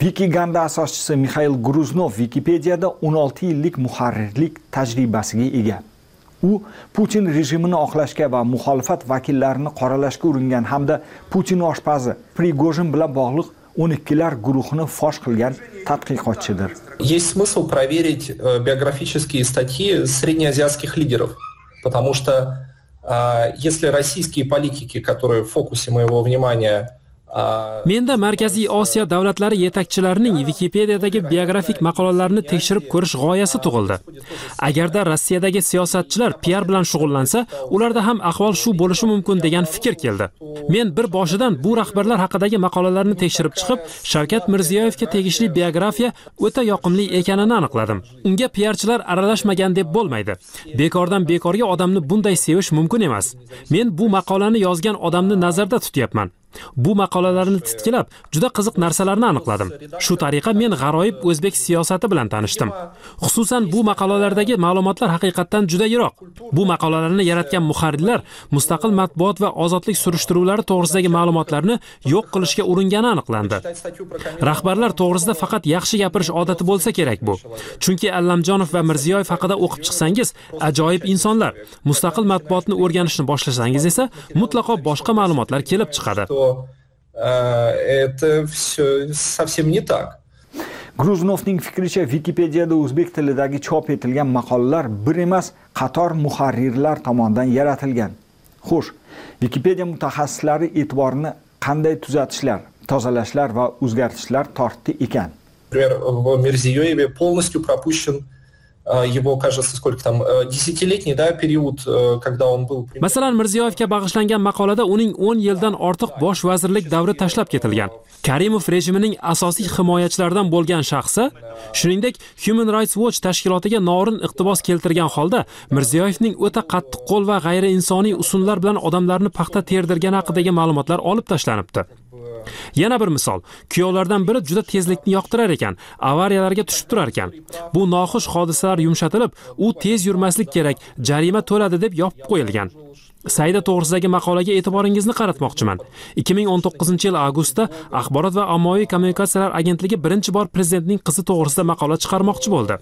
Wikiganda asoschisi mixail gruznov wikipediyada 16 yillik muharrirlik tajribasiga ega. U putin rejimini oqlashga va muxolifat vakillarini qoralashga uringan hamda putin oshpazi prigojin bilan bog'liq o'n ikkilar guruhini fosh qilgan tadqiqotchidir. Есть смысл проверить э, биографические статьи среднеазиатских лидеров потому что если российские политики которые в фокусе моего внимания menda markaziy osiyo davlatlari yetakchilarining wikipediyadagi biografik maqolalarini tekshirib ko'rish g'oyasi tug'ildi. Agarda rossiyadagi siyosatchilar piar bilan shug'ullansa ularda ham ahvol shu bo'lishi mumkin degan fikr keldi. Men bir boshidan bu rahbarlar haqidagi maqolalarni tekshirib chiqib shavkat mirziyoyevga tegishli biografiya o'ta yoqimli ekanini aniqladim. Unga piarchilar aralashmagan deb bo'lmaydi. Bekordan bekorga odamni bunday sevish mumkin emas. Men bu maqolani yozgan odamni nazarda tutyapman. Bu maqolalarni titkilab juda qiziq narsalarni aniqladim. Shu tariqa men g'aroyib o'zbek siyosati bilan tanishdim. Xususan bu maqolalardagi ma'lumotlar haqiqatdan juda yiroq. Bu maqolalarni yaratgan muharrirlar mustaqil matbuot va ozodlik surishtiruvlari to'g'risidagi ma'lumotlarni yo'q qilishga uringani aniqlandi. Rahbarlar to'g'risida faqat yaxshi gapirish odati bo'lsa kerak bu. Chunki allamjonov va mirziyoyev haqida o'qib chiqsangiz ajoyib insonlar. Mustaqil matbuotni o'rganishni boshlasangiz esa mutlaqo boshqa ma'lumotlar kelib chiqadi. Это все совсем не так. Gruznovning fikricha wikipediyada o'zbek tilidagi chop etilgan maqolalar bir emas qator muharrirlar tomonidan yaratilgan xo'sh wikipediya mutaxassislari e'tiborini qanday tuzatishlar tozalashlar va o'zgartishlar tortdi ekan например в Мирзиёеве полностью пропущен Э, его, кажется, сколько там, э, десятилетний да, период, э, когда он был... Masalan, Mirziyoyevga bag'ishlangan maqolada uning 10 yildan ortiq bosh vazirlik davri tashlab ketilgan. Karimov rejimining asosiy himoyachilaridan bo'lgan shaxsi, shuningdek, Human Rights Watch tashkilotiga norin iqtibos keltirgan holda Mirziyoyevning o'ta qattiq qo'l va g'ayriinsoniy usullar bilan odamlarni paxta terdirgani haqidagi ma'lumotlar olib tashlanibdi. Yana bir misol, kuyovlardan biri juda tezlikni yoqtirar ekan, avariyalarga tushib turar ekan. Bu noxush hodisalar yumshatilib, u tez yurmaslik kerak, jarima to'ladi deb yopib qo'yilgan. Sayda to'g'risidagi maqolaga e'tiboringizni qaratmoqchiman. 2019-yil avgustda Axborot va ommaviy kommunikatsiyalar agentligi birinchi bor prezidentning qizi to'g'risida maqola chiqarmoqchi bo'ldi.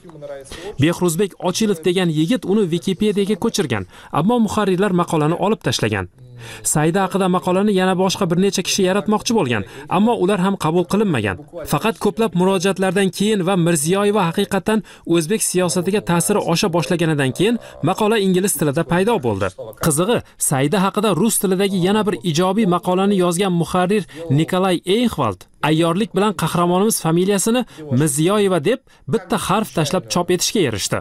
Behruzbek Ochilov degan yigit uni Wikipediyaga ko'chirgan, ammo muharrirlar maqolani olib tashlagan. Sayda haqida maqolani yana boshqa bir necha kishi yaratmoqchi bo'lgan, ammo ular ham qabul qilinmagan. Faqat ko'plab murojaatlardan keyin va Mirziyoyeva haqiqatan o'zbek siyosatiga ta'siri osha boshlaganidan keyin maqola ingliz tilida paydo bo'ldi. Qizig'i, Sayda haqida rus tilidagi yana bir ijobiy maqolani yozgan muharrir Nikolay Eyxvald ayyorlik bilan qahramonimiz familiyasini Mirziyoyeva deb bitta harf tashlab chop etishga erishdi.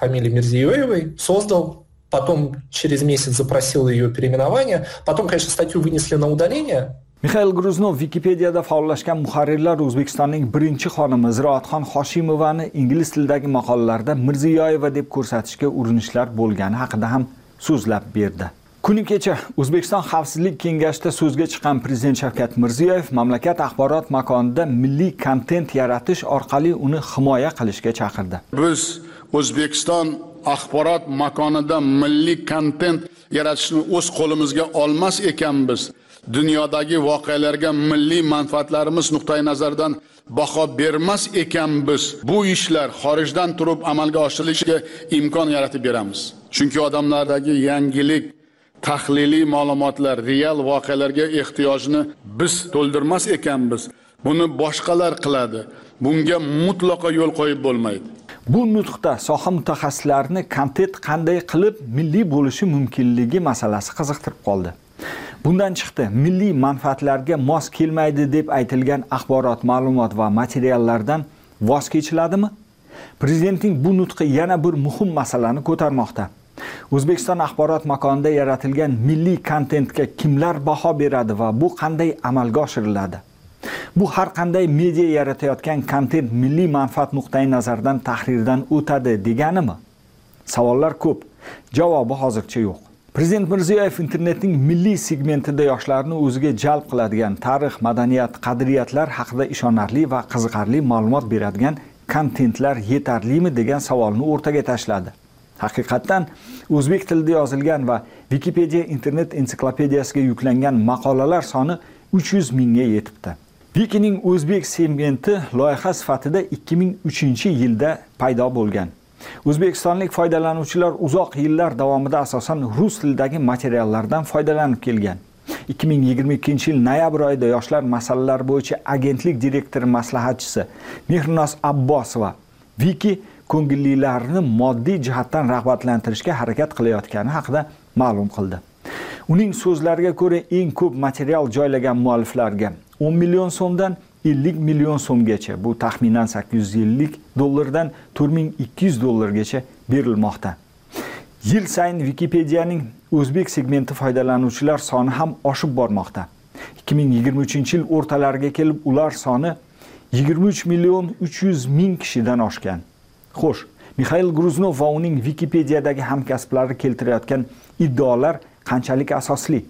Familiya Mirziyoyevой создал потом через месяц запросил ее переименование, потом, конечно, статью вынесли на удаление, mixail gruznov wikipediyada faollashgan muharrirlar o'zbekistonning birinchi xonimi ziroatxon hoshimovani ingliz tilidagi maqolalarda mirziyoyeva deb ko'rsatishga urinishlar bo'lgani haqida ham so'zlab berdi. Kuni kecha o'zbekiston xavfsizlik kengashida so'zga chiqqan prezident shavkat mirziyoyev mamlakat axborot makonida milliy kontent yaratish orqali uni himoya qilishga chaqirdi. Biz o'zbekiston axborot makonida milliy kontent yaratishni o'z qo'limizga olmas ekanmiz. Dunyodagi voqealarga milliy manfaatlarimiz nuqtai nazaridan baho bermas ekanmiz. Bu ishlar xorijdan turib amalga oshirilishiga imkon yaratib beramiz. Chunki odamlardagi yangilik tahliliy ma'lumotlar real voqealarga ehtiyojni biz to'ldirmas ekanmiz. Buni boshqalar qiladi. Bunga mutlaqo yo'l qo'yib bo'lmaydi. Bu nutqda soha mutaxassislarini kontent qanday qilib milliy bo'lishi mumkinligi masalasi qiziqtirib qoldi. Bundan chiqdi. Milliy manfaatlarga mos kelmaydi deb aytilgan axborot ma'lumot va materiallardan voz kechiladimi? Prezidentning bu nutqi yana bir muhim masalani ko'tarmoqda. O'zbekiston axborot makonida yaratilgan milliy kontentga kimlar baho beradi va bu qanday amalga oshiriladi? Bu har qanday media yaratayotgan kontent milliy manfaat nuqtai nazaridan tahrirdan o'tadi deganimi? Savollar ko'p javobi hozircha yo'q. Prezident mirziyoyev internetning milliy segmentida yoshlarni o'ziga jalb qiladigan tarix madaniyat qadriyatlar haqida ishonarli va qiziqarli ma'lumot beradigan kontentlar yetarlimi degan savolni o'rtaga tashladi. Haqiqatdan o'zbek tilida yozilgan va vikipediya internet ensiklopediyasiga yuklangan maqolalar soni 300 mingga yetibdi. Vikining o'zbek segmenti loyiha sifatida 2003 yilda paydo bo'lgan. O'zbekistonlik foydalanuvchilar uzoq yillar davomida asosan rus tilidagi materiallardan foydalanib kelgan. 2022 yil noyabr oyida yoshlar masalalari bo'yicha agentlik direktori maslahatchisi mehrinoz abbosova viki ko'ngillilarni moddiy jihatdan rag'batlantirishga harakat qilayotgani haqida ma'lum qildi. Uning so'zlariga ko'ra eng ko'p material joylagan mualliflarga 10 million so'mdan 50 million so'mgacha bu taxminan 850 dollardan 4200 dollargacha berilmoqda. Yil sayin wikipediyaning o'zbek segmenti foydalanuvchilar soni ham oshib bormoqda. 2023 yil o'rtalariga kelib ular soni 23 million 300 ming kishidan oshgan. Xo'sh mixail gruznov va uning wikipediyadagi hamkasblari keltirayotgan iddaolar qanchalik asosli?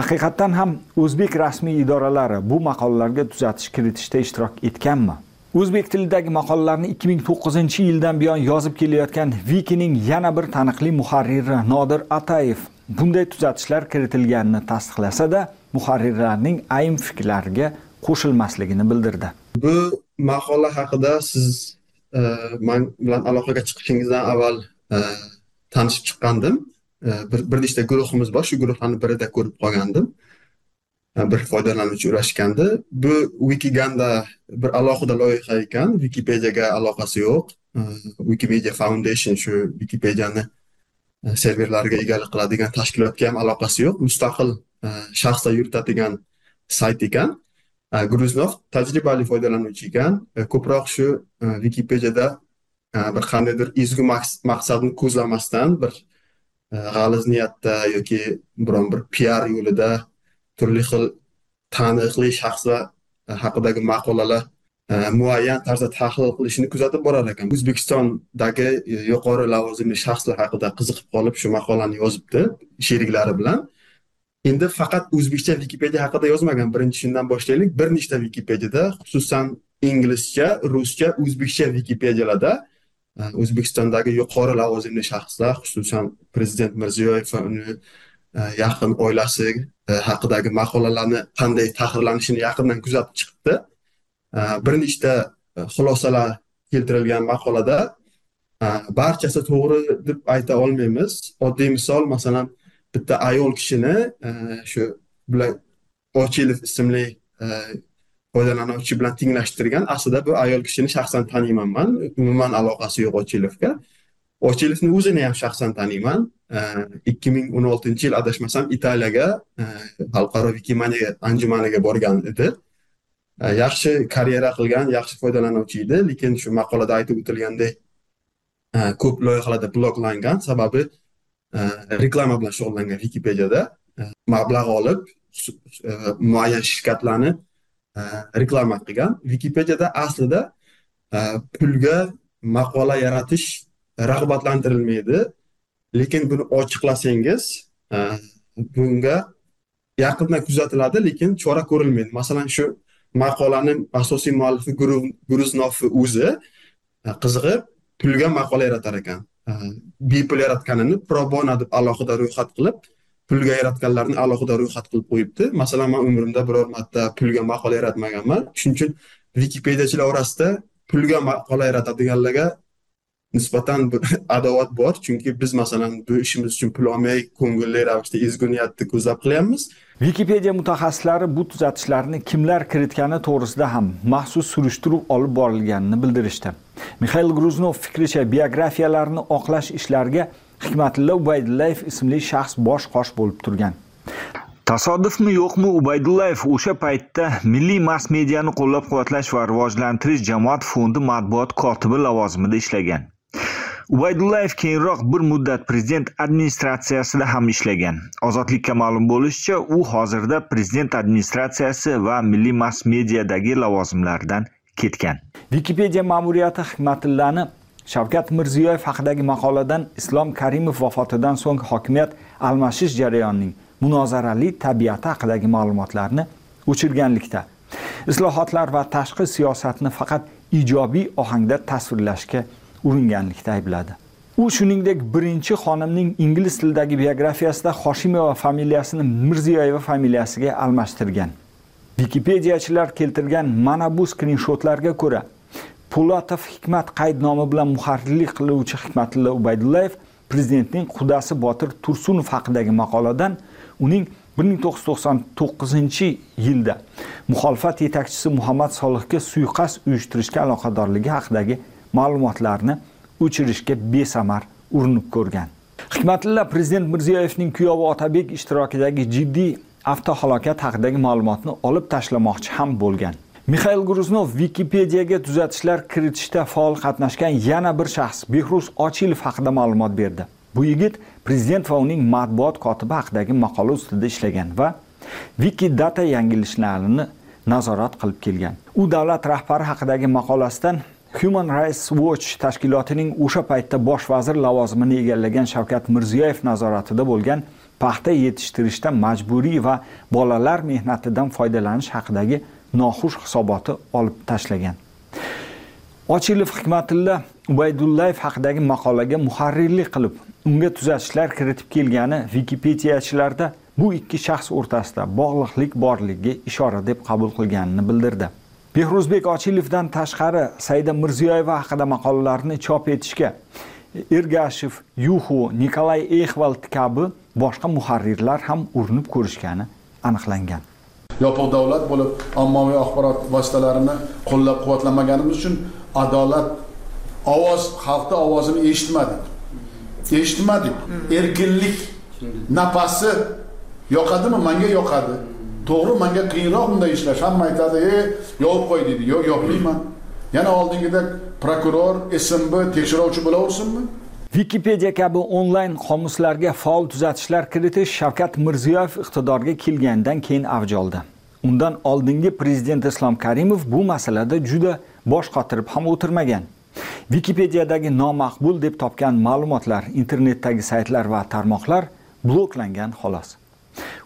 Haqiqatdan ham o'zbek rasmiy idoralari bu maqolalarga tuzatish kiritishda ishtirok etganmi? O'zbek tilidagi maqolalarni 2009 yildan buyon yozib kelayotgan vikining yana bir taniqli muharriri nodir atayev bunday tuzatishlar kiritilganini tasdiqlasa-da muharrirlarning ayrim fikrlariga qo'shilmasligini bildirdi. Bu maqola haqida siz e, man bilan aloqaga chiqishingizdan avval e, tanishib chiqqandim. Bir bir nechta guruhimiz bor. Shu guruhlarni birida ko'rib qolgandim. Bir foydalanuvchi ulashgandi bu wikiganda bir alohida loyiha ekan. Wikipediyaga aloqasi yo'q. Wikimedia foundation shu wikipediyani e, serverlariga egalik qiladigan tashkilotga ham aloqasi yo'q. Mustaqil e, shaxslar yuritadigan sayt ekan. Gruznov tajribali foydalanuvchi ekan. Ko'proq shu e, wikipediyada bir qandaydir ezgu maqsadni ko'zlamasdan bir E, g'aliz niyatda yoki biron bir piar yo'lida turli xil taniqli shaxslar e, haqidagi maqolalar e, muayyan tarzda tahlil qilishini kuzatib borar ekan. O'zbekistondagi yuqori lavozimli shaxslar haqida qiziqib qolib shu maqolani yozibdi sheriklari bilan. Endi faqat o'zbekcha vikipediya haqida yozmagan. Birinchi shundan boshlaylik. Bir nechta vikipediyada xususan inglizcha ruscha o'zbekcha vikipediyalarda o'zbekistondagi yuqori lavozimli shaxslar xususan prezident mirziyoyev va uni e, yaqin oilasi e, haqidagi maqolalarni qanday tahrirlanishini yaqindan kuzatib chiqibdi e, bir nechta xulosalar keltirilgan maqolada barchasi to'g'ri deb ayta olmaymiz. Oddiy misol masalan bitta ayol kishini shu bilan ochilov ismli foydalanuvchi bilan tenglashtirgan. Aslida bu ayol kishini shaxsan taniyman man. Umuman aloqasi yo'q ochilovga. Ochilovni o'zini ham shaxsan taniyman ikki ming o'n oltinchi yil adashmasam italiyaga e, xalqaro wikimaniya anjumaniga borgan edi. E, yaxshi karyera qilgan yaxshi foydalanuvchi edi lekin shu maqolada aytib o'tilgandek e, ko'p loyihalarda bloklangan. Sababi reklama bilan shug'ullangan wikipediyada mablag' olib muayyan shirkatlarni Э, reklama qilgan. Wikipediyada aslida э, pulga maqola yaratish rag'batlantirilmaydi. Lekin buni ochiqlasangiz э, bunga yaqindan kuzatiladi lekin chora ko'rilmaydi. Masalan shu maqolani asosiy muallifi gruznovni o'zi e, qizig'i pulga maqola yaratar ekan. E, bepul yaratganini probona deb alohida ro'yxat qilib pulga yaratganlarni alohida ro'yxat qilib qo'yibdi. Masalan man umrimda biror marta pulga maqola yaratmaganman. Shuning uchun vikipediyachilar orasida pulga maqola yaratadiganlarga nisbatan bir adovat bor. Chunki biz masalan bu ishimiz uchun pul olmay ko'ngilli ravishda ezgu niyatni ko'zlab qilyapmiz. Wikipedia mutaxassislari bu tuzatishlarni kimlar kiritgani to'g'risida ham maxsus surishtiruv olib borilganini bildirishdi. Mixail gruznov fikricha biografiyalarni oqlash ishlariga hikmatilla ubaydullayev ismli shaxs bosh qosh bo'lib turgan. Tasodifmi yo'qmi ubaydullayev o'sha paytda milliy mass mediani qo'llab quvvatlash va rivojlantirish jamoat fondi matbuot kotibi lavozimida ishlagan. Ubaydullayev keyinroq bir muddat prezident administratsiyasida ham ishlagan. Ozodlikka ma'lum bo'lishicha u hozirda prezident administratsiyasi va milliy mass mediadagi lavozimlardan ketgan. Wikipedia ma'muriyati hikmatillani shavkat mirziyoyev haqidagi maqoladan islom karimov vafotidan so'ng hokimiyat almashish jarayonining munozarali tabiati haqidagi ma'lumotlarni o'chirganlikda. Islohotlar va tashqi siyosatni faqat ijobiy ohangda tasvirlashga uringanlikda aybladi. U shuningdek birinchi xonimning ingliz tilidagi biografiyasida hoshimova familiyasini mirziyoyeva familiyasiga almashtirgan. Vikipediyachilar keltirgan mana bu skrinshotlarga ko'ra po'latov hikmat qaydnomi bilan muharrirlik qiluvchi hikmatilla ubaydullayev prezidentning qudasi botir tursunov haqidagi maqoladan uning 1999 yilda muxolifat yetakchisi muhammad solihga suiqasd uyushtirishga aloqadorligi haqidagi ma'lumotlarni o'chirishga besamar urinib ko'rgan. Hikmatilla prezident mirziyoyevning kuyovi otabek ishtirokidagi jiddiy avtohalokat haqidagi ma'lumotni olib tashlamoqchi ham bo'lgan. Mixail gruznov wikipediyaga tuzatishlar kiritishda faol qatnashgan yana bir shaxs behruz ochilov haqida ma'lumot berdi. Bu yigit prezident va uning matbuot kotibi haqidagi maqola ustida ishlagan va wikidata yangilishlarini nazorat qilib kelgan. U davlat rahbari haqidagi maqolasidan human rights watch tashkilotining o'sha paytda bosh vazir lavozimini egallagan shavkat mirziyoyev nazoratida bo'lgan paxta yetishtirishda majburiy va bolalar mehnatidan foydalanish haqidagi noxush hisoboti olib tashlagan. Ochilov hikmatilla ubaydullayev haqidagi maqolaga muharrirlik qilib unga tuzatishlar kiritib kelgani wikipediachilarda bu ikki shaxs o'rtasida bog'liqlik borligiga ishora deb qabul qilganini bildirdi. Behruzbek ochilovdan tashqari saida mirziyoyeva haqida maqolalarni chop etishga ergashev yuxu nikolay exvald kabi boshqa muharrirlar ham urinib ko'rishgani aniqlangan. Yopiq davlat bo'lib ommaviy axborot vositalarini qo'llab quvvatlamaganimiz uchun adolat ovoz xalqni ovozini eshitmadik. Eshitmadik. Erkinlik nafasi yoqadimi? Manga yoqadi. To'g'ri manga qiyinroq bunday ishlash. Hamma aytadi e yopib qo'y deydi yo'q yopmayman yana oldingidek prokuror smb tekshiruvchi bo'laversinmi? Wikipedia kabi onlayn qomuslarga faol tuzatishlar kiritish shavkat mirziyoyev iqtidorga kelganidan keyin avj oldi. Undan oldingi prezident islom karimov bu masalada juda bosh qotirib ham o'tirmagan. Wikipediyadagi nomaqbul deb topgan ma'lumotlar internetdagi saytlar va tarmoqlar bloklangan xolos.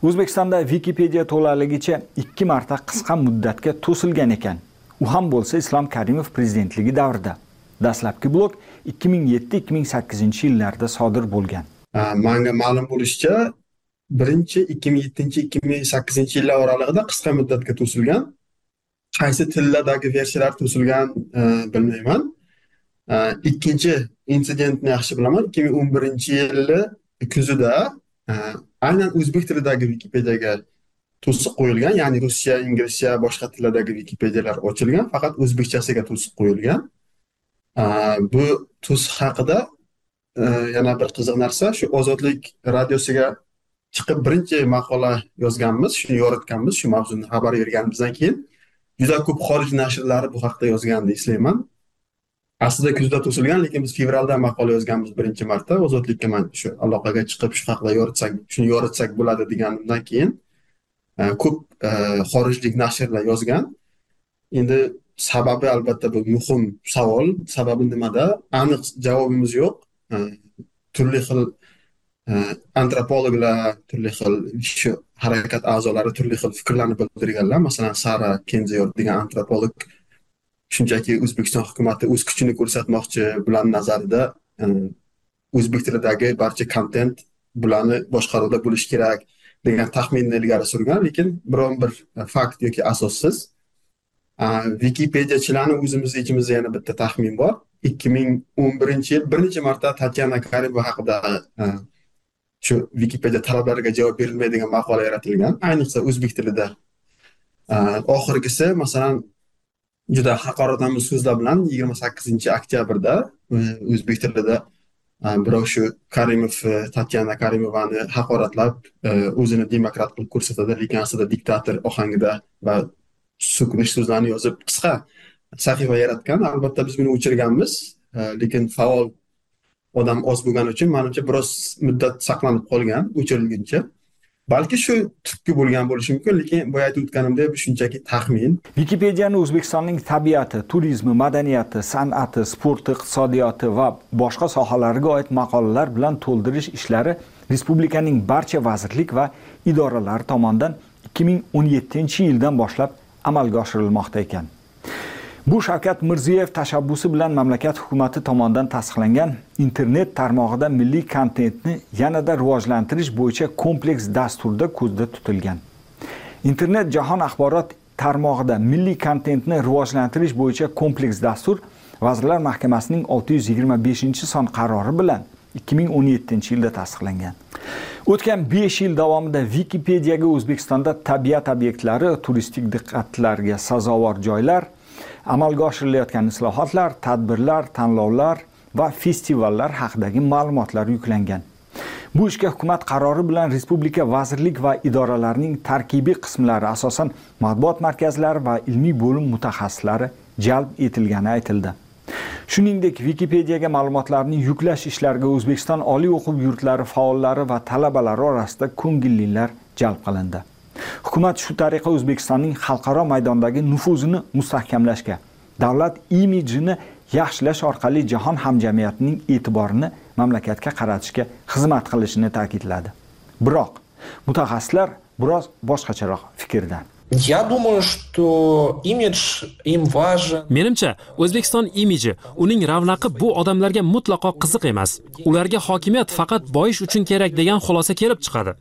O'zbekistonda Wikipediya to'laligicha ikki marta qisqa muddatga to'silgan ekan. U ham bo'lsa islom karimov prezidentligi davrida. Dastlabki blok 2007-2008 yillarda sodir bo'lgan. Manga ma'lum bo'lishicha birinchi 2007-2008 yillar oralig'ida qisqa muddatga to'silgan qaysi tillardagi versiyalar to'silgan e, bilmayman. E, ikkinchi insidentni yaxshi bilaman 2011-yilni kuzida e, aynan o'zbek tilidagi wikipediyaga to'siq qo'yilgan ya'ni ruscha inglizcha boshqa tillardagi wikipediyalar ochilgan faqat o'zbekchasiga to'siq qo'yilgan. Bu tuz haqida yana bir qiziq narsa shu ozodlik radiosiga chiqib birinchi maqola yozganmiz shuni yoritganmiz shu mavzuni xabar berganimizdan keyin juda ko'p xorij nashrlari bu haqida yozganini eslayman aslida kuzda to'silgan lekin biz fevralda maqola yozganmiz birinchi marta ozodlikka man shu aloqaga chiqib shu haqida yoritsak shuni yoritsak bo'ladi deganimdan keyin ko'p xorijlik nashrlar yozgan endi sababi albatta bu muhim savol. Sababi nimada? Aniq javobimiz yo'q. Turli xil antropologlar turli xil shu harakat a'zolari turli xil fikrlarni bildirganlar. Masalan sara kenziyor degan antropolog shunchaki o'zbekiston hukumati o'z kuchini ko'rsatmoqchi bularni nazarida o'zbek tilidagi barcha kontent bularni boshqaruvda bo'lishi kerak degan taxminni ilgari surgan lekin biron bir fakt yoki asossiz wikipediachilarni o'zimizni ichimizda yana bitta taxmin bor ikki ming o'n birinchi yil bir necha marta tatyana karibova haqida shu vikipediya talablariga javob berilmaydigan maqola yaratilgan ayniqsa o'zbek tilida oxirgisi masalan juda haqoratomuz so'zlar bilan yigirma sakkizinchi oktyabrda o'zbek tilida birov shu karimov tatyana karimovani haqoratlab o'zini demokrat qilib ko'rsatadi lekin aslida diktator ohangida va so'kinish so'zlarni yozib qisqa sahifa yaratgan. Albatta biz buni o'chirganmiz e, lekin faol odam oz bo'lgani uchun manimcha biroz muddat saqlanib qolgan o'chirilguncha. Balki shu turtki bo'lgan bo'lishi mumkin lekin boya aytib o'tganimdek bu shunchaki taxmin. Vikipediyani o'zbekistonning tabiati turizmi madaniyati san'ati sporti iqtisodiyoti va boshqa sohalarga oid maqolalar bilan to'ldirish ishlari respublikaning barcha vazirlik va idoralari tomonidan 2017 yildan boshlab amalga oshirilmoqda ekan. Bu shavkat mirziyoyev tashabbusi bilan mamlakat hukumati tomonidan tasdiqlangan internet tarmog'ida milliy kontentni yanada rivojlantirish bo'yicha kompleks dasturda ko'zda tutilgan. Internet jahon axborot tarmog'ida milliy kontentni rivojlantirish bo'yicha kompleks dastur vazirlar mahkamasining 625 son qarori bilan 2017 yilda tasdiqlangan. O'tgan 5 yil davomida wikipediyaga o'zbekistonda tabiat obyektlari turistik diqqatlarga sazovor joylar amalga oshirilayotgan islohotlar tadbirlar tanlovlar va festivallar haqidagi ma'lumotlar yuklangan. Bu ishga hukumat qarori bilan respublika vazirlik va idoralarining tarkibiy qismlari asosan matbuot markazlari va ilmiy bo'lim mutaxassislari jalb etilgani aytildi. Shuningdek wikipediyaga ma'lumotlarni yuklash ishlariga o'zbekiston oliy o'quv yurtlari faollari va talabalari orasida ko'ngillilar jalb qilindi. Hukumat shu tariqa o'zbekistonning xalqaro maydondagi nufuzini mustahkamlashga davlat imijini yaxshilash orqali jahon hamjamiyatining e'tiborini mamlakatga qaratishga xizmat qilishini ta'kidladi. Biroq mutaxassislar biroz boshqacharoq fikrda. Я думаю, что имидж им важен. Menimcha, O'zbekiston imiji, uning ravnaqi bu odamlarga mutlaqo qiziq emas. Ularga hokimiyat faqat boyish uchun kerak degan xulosa kelib chiqadi.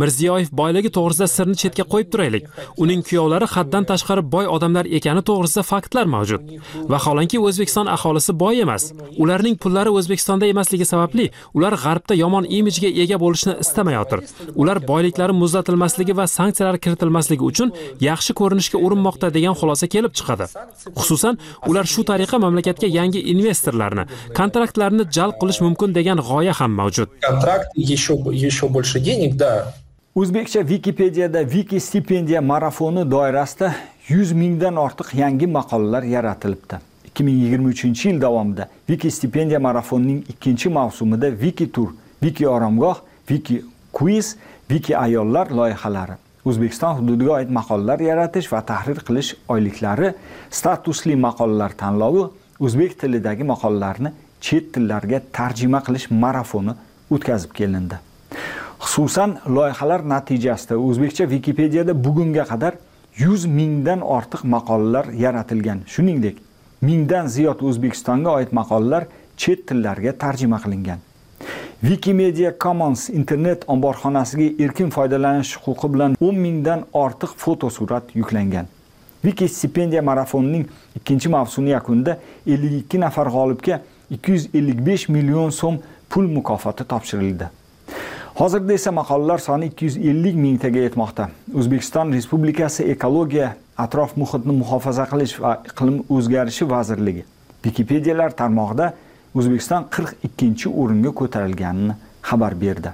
Mirziyoyev boyligi to'g'risida sirni chetga qo'yib turaylik. Uning kuyovlari haddan tashqari boy odamlar ekani to'g'risida faktlar mavjud. Vaholanki o'zbekiston aholisi boy emas. Ularning pullari o'zbekistonda emasligi sababli ular g'arbda yomon imijga ega bo'lishni istamayotir. Ular boyliklari muzlatilmasligi va sanksiyalar kiritilmasligi uchun yaxshi ko'rinishga urinmoqda degan xulosa kelib chiqadi. Xususan ular shu tariqa mamlakatga yangi investorlarni kontraktlarni jalb qilish mumkin degan g'oya ham mavjud. Kontrakt еще еще больше денег да o'zbekcha wikipediyada wiki stipendiya marafoni doirasida 100 mingdan ortiq yangi maqolalar yaratilibdi. 2023 yil davomida wiki stipendiya marafonining ikkinchi mavsumida wiki tur wiki oromgoh wiki quiz wiki ayollar loyihalari o'zbekiston hududiga oid maqolalar yaratish va tahrir qilish oyliklari statusli maqolalar tanlovi o'zbek tilidagi maqolalarni chet tillarga tarjima qilish marafoni o'tkazib kelindi. Xususan loyihalar natijasida o'zbekcha wikipediyada bugunga qadar 100 mingdan ortiq maqolalar yaratilgan. Shuningdek mingdan ziyod o'zbekistonga oid maqolalar chet tillarga tarjima qilingan. Wikimedia commons internet omborxonasiga erkin foydalanish huquqi bilan 10 mingdan ortiq fotosurat yuklangan. Wiki stipendiya marafonining ikkinchi mavsumi yakunida 52 nafar g'olibga 255 million so'm pul mukofoti topshirildi. Hozirda esa maqolalar soni 250 mingtaga yetmoqda. O'zbekiston respublikasi ekologiya atrof muhitni muhofaza qilish va iqlim o'zgarishi vazirligi wikipediyalar tarmog'ida o'zbekiston 42 o'ringa ko'tarilganini xabar berdi.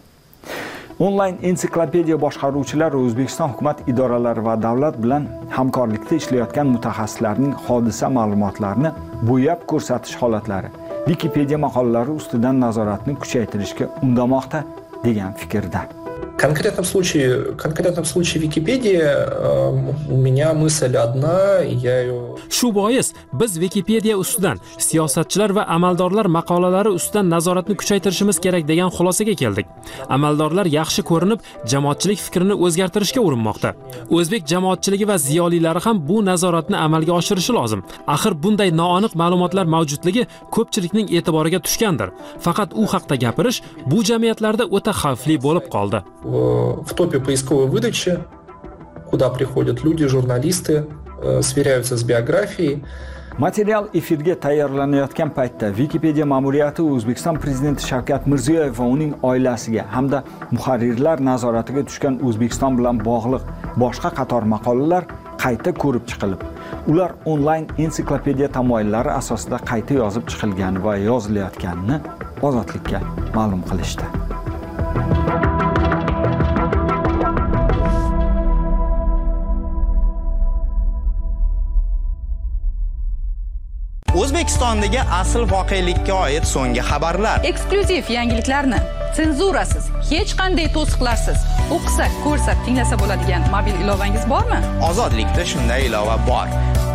Onlayn ensiklopediya boshqaruvchilari o'zbekiston hukumat idoralari va davlat bilan hamkorlikda ishlayotgan mutaxassislarning hodisa ma'lumotlarini bo'yab ko'rsatish holatlari wikipediya maqolalari ustidan nazoratni kuchaytirishga undamoqda. Degan fikrda конкретном случае, в конкретном случае Википедия э, у меня мысль одна, я ее... Shu bois biz Википедия ustidan siyosatchilar va amaldorlar maqolalari ustidan nazoratni kuchaytirishimiz kerak degan xulosaga keldik. Amaldorlar yaxshi ko'rinib, jamoatchilik fikrini o'zgartirishga urinmoqda. O'zbek jamoatchiligi va ziyolilari ham bu nazoratni amalga oshirishi lozim. Axir bunday noaniq ma'lumotlar mavjudligi ko'pchilikning e'tiboriga tushgandir. Faqat u haqda gapirish bu jamiyatlarda o'ta xavfli bo'lib qoldi. Э, в топе поисковой выдачи, куда приходят люди, журналисты, э, сверяются с биографией. material efirga tayyorlanayotgan paytda wikipedia ma'muriyati o'zbekiston prezidenti shavkat mirziyoyev va uning oilasiga hamda muharrirlar nazoratiga tushgan o'zbekiston bilan bog'liq boshqa qator maqolalar qayta ko'rib chiqilib ular onlayn ensiklopediya tamoyillari asosida qayta yozib chiqilgani va yozilayotganini ozodlikka ma'lum qilishdi o'zbekistondagi asl voqelikka oid so'nggi xabarlar. Eksklyuziv yangiliklarni senzurasiz hech qanday to'siqlarsiz o'qisak ko'rsak tinglasa bo'ladigan mobil ilovangiz bormi? Ozodlikda shunday ilova bor.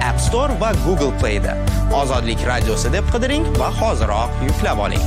App store va google playda. Ozodlik radiosi deb qidiring va hoziroq yuklab oling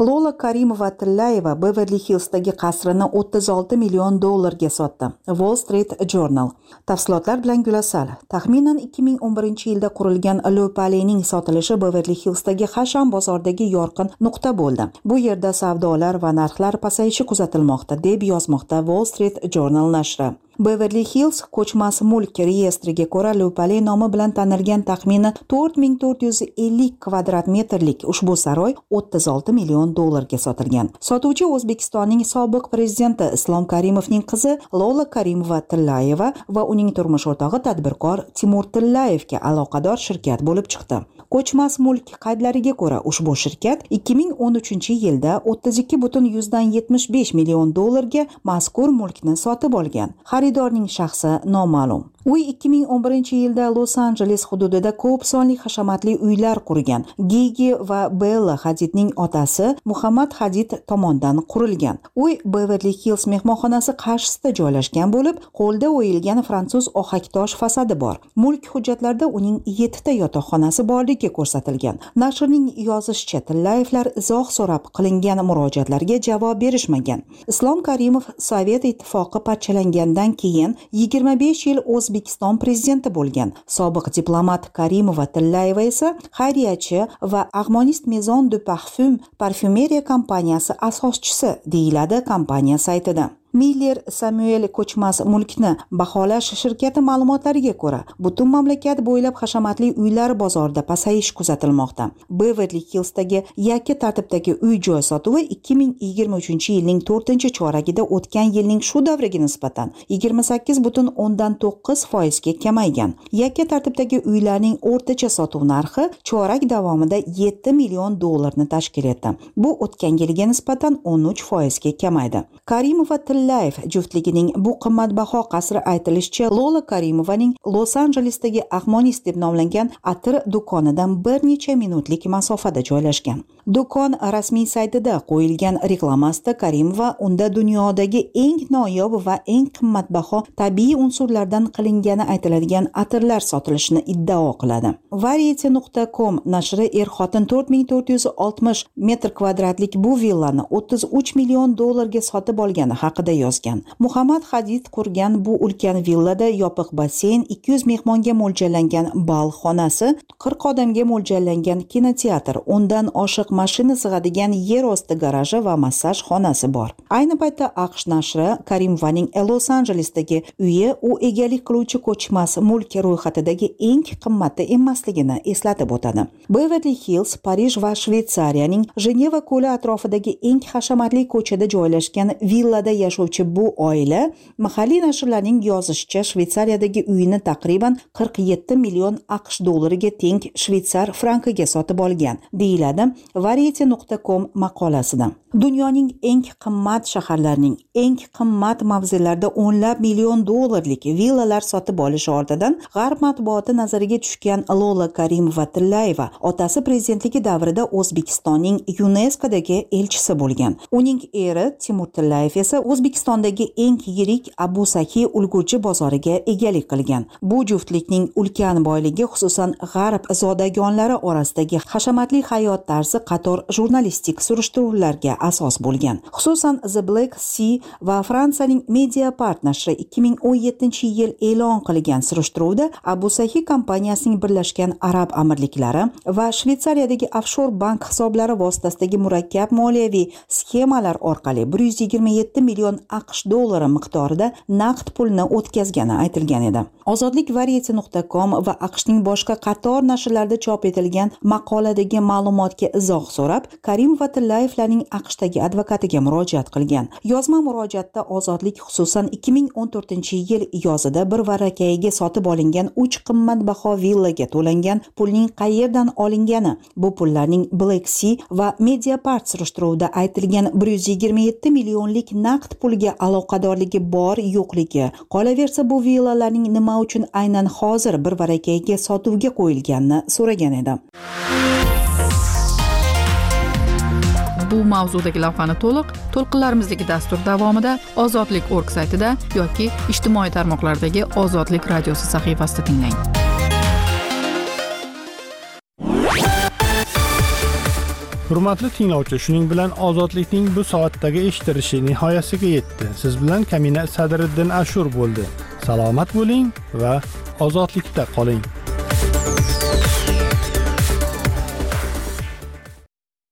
lola karimova tillayeva beverli hillsdagi qasrini 36 million dollarga sotdi. Wall street journal. Tafsilotlar bilan gulasal. Taxminan 2011 yilda qurilgan lopalening sotilishi beverli hillsdagi hasham bozordagi yorqin nuqta bo'ldi. Bu yerda savdolar va narxlar pasayishi kuzatilmoqda deb yozmoqda wall street journal nashri. Beverli hills ko'chmas mulk reyestriga ko'ra lupale nomi bilan tanilgan taxmini 4450 kvadrat metrlik ushbu saroy 36 million dollarga sotilgan. Sotuvchi o'zbekistonning sobiq prezidenti islom karimovning qizi lola karimova tillayeva va uning turmush o'rtog'i tadbirkor timur tillayevga aloqador shirkat bo'lib chiqdi. Ko'chmas mulk qaydlariga ko'ra ushbu shirkat 2013 yilda 32,75 million dollarga mazkur mulkni sotib olgan. Xaridorning shaxsi noma'lum. Uy 2011 yilda los anjeles hududida ko'p sonli hashamatli uylar qurgan. Gigi va bella hadidning otasi muhammad hadid tomonidan qurilgan. Uy beverli hills mehmonxonasi qarshisida joylashgan bo'lib qo'lda o'yilgan fransuz ohaktosh fasadi bor. Mulk hujjatlarida uning yettita yotoqxonasi borligi ko'rsatilgan. Nashrning yozishicha tillayevlar izoh so'rab qilingan murojaatlarga javob berishmagan. Islom karimov sovet ittifoqi parchalangandan keyin 25 yil o'z o'zbekiston prezidenti bo'lgan. Sobiq diplomat karimova tillayeva esa xayriyachi va ag'monist mezon de parfum parfyumeriya kompaniyasi asoschisi deyiladi kompaniya saytida. Miller samuel ko'chmas mulkni baholash shirkati ma'lumotlariga ko'ra butun mamlakat bo'ylab hashamatli uylar bozorida pasayish kuzatilmoqda. Beverli hillsdagi yakka tartibdagi uy joy sotuvi 2023 yilning to'rtinchi choragida o'tgan yilning shu davriga nisbatan 28 butun o'ndan to'qqiz foizga kamaygan. Yakka tartibdagi uylarning o'rtacha sotuv narxi chorak davomida yetti million dollarni tashkil etdi. Bu o'tgan yilga nisbatan 13 foizga kamaydi. Karimova tillayev juftligining bu qimmatbaho qasri aytilishicha lola karimovaning los anjelesdagi ag'monist deb nomlangan atir do'konidan bir necha minutlik masofada joylashgan. Do'kon rasmiy saytida qo'yilgan reklamasida karimova unda dunyodagi eng noyob va eng qimmatbaho tabiiy unsurlardan qilingani aytiladigan atirlar sotilishini iddao qiladi. Variety nuqta com nashri er xotin to'rt ming to'rt yuz oltmish metr kvadratlik bu villani o'ttiz uch million dollarga sotib olgani haqida yozgan muhammad hadid qurgan bu ulkan villada yopiq basseyn ikki yuz mehmonga mo'ljallangan bal xonasi qirq odamga mo'ljallangan kinoteatr o'ndan oshiq mashina sig'adigan yer osti garaji va massaj xonasi bor. Ayni paytda aqsh nashri karimovaning los anjelesdagi uyi u egalik qiluvchi ko'chmas mulk ro'yxatidagi eng qimmati emasligini eslatib o'tadi. Beverli hills parij va shvetsariyaning jeneva ko'li atrofidagi eng hashamatli ko'chada joylashgan villada yashovchi yashovchi bu oila mahalliy nashrlarning yozishicha shvetsariyadagi uyini taqriban 47 million aqsh dollariga teng shvetsar frankiga sotib olgan deyiladi variety nuqta com maqolasida dunyoning eng qimmat shaharlarining eng qimmat mavzelarda o'nlab million dollarlik villalar sotib olishi ortidan g'arb matbuoti nazariga tushgan lola karimova tillayeva otasi prezidentligi davrida o'zbekistonning yuneskodagi elchisi bo'lgan. Uning eri timur tillayev esa o'zbek o'zbekistondagi eng yirik abu saki ulgurji bozoriga egalik qilgan. Bu juftlikning ulkan boyligi xususan g'arb zodagonlari orasidagi hashamatli hayot tarzi qator jurnalistik surishtiruvlarga asos bo'lgan. Xususan the black sea va fransiyaning mediapart nashri 2017 yil e'lon qilgan surishtiruvda abu sahi kompaniyasining birlashgan arab amirliklari va shvetsariyadagi ofshor bank hisoblari vositasidagi murakkab moliyaviy sxemalar orqali 127 million aqsh dollari miqdorida naqd pulni o'tkazgani aytilgan edi. Ozodlik variety.com va aqshning boshqa qator nashrlarida chop etilgan maqoladagi ma'lumotga izoh so'rab karim va tillayevlarning aqshdagi advokatiga murojaat qilgan. Yozma murojaatda ozodlik xususan 2014 yil yozida bir varakayiga sotib olingan uch qimmatbaho villaga to'langan pulning qayerdan olingani bu pullarning black sea va mediapart surishtiruvida aytilgan 127 millionlik naqd pulga aloqadorligi bor yo'qligi. Qolaversa bu villalarning nima uchun aynan hozir bir varakayga sotuvga qo'yilganini so'ragan edim. Bu mavzudagi lavhani to'liq to'lqinlarimizdagi dastur davomida ozodlik org saytida yoki ijtimoiy tarmoqlardagi ozodlik radiosi sahifasida tinglang. Hurmatli tinglovchi shuning bilan ozodlikning bu soatdagi eshitirishi nihoyasiga yetdi. Siz bilan kamina Sadriddin ashur bo'ldi. Salomat bo'ling va ozodlikda qoling.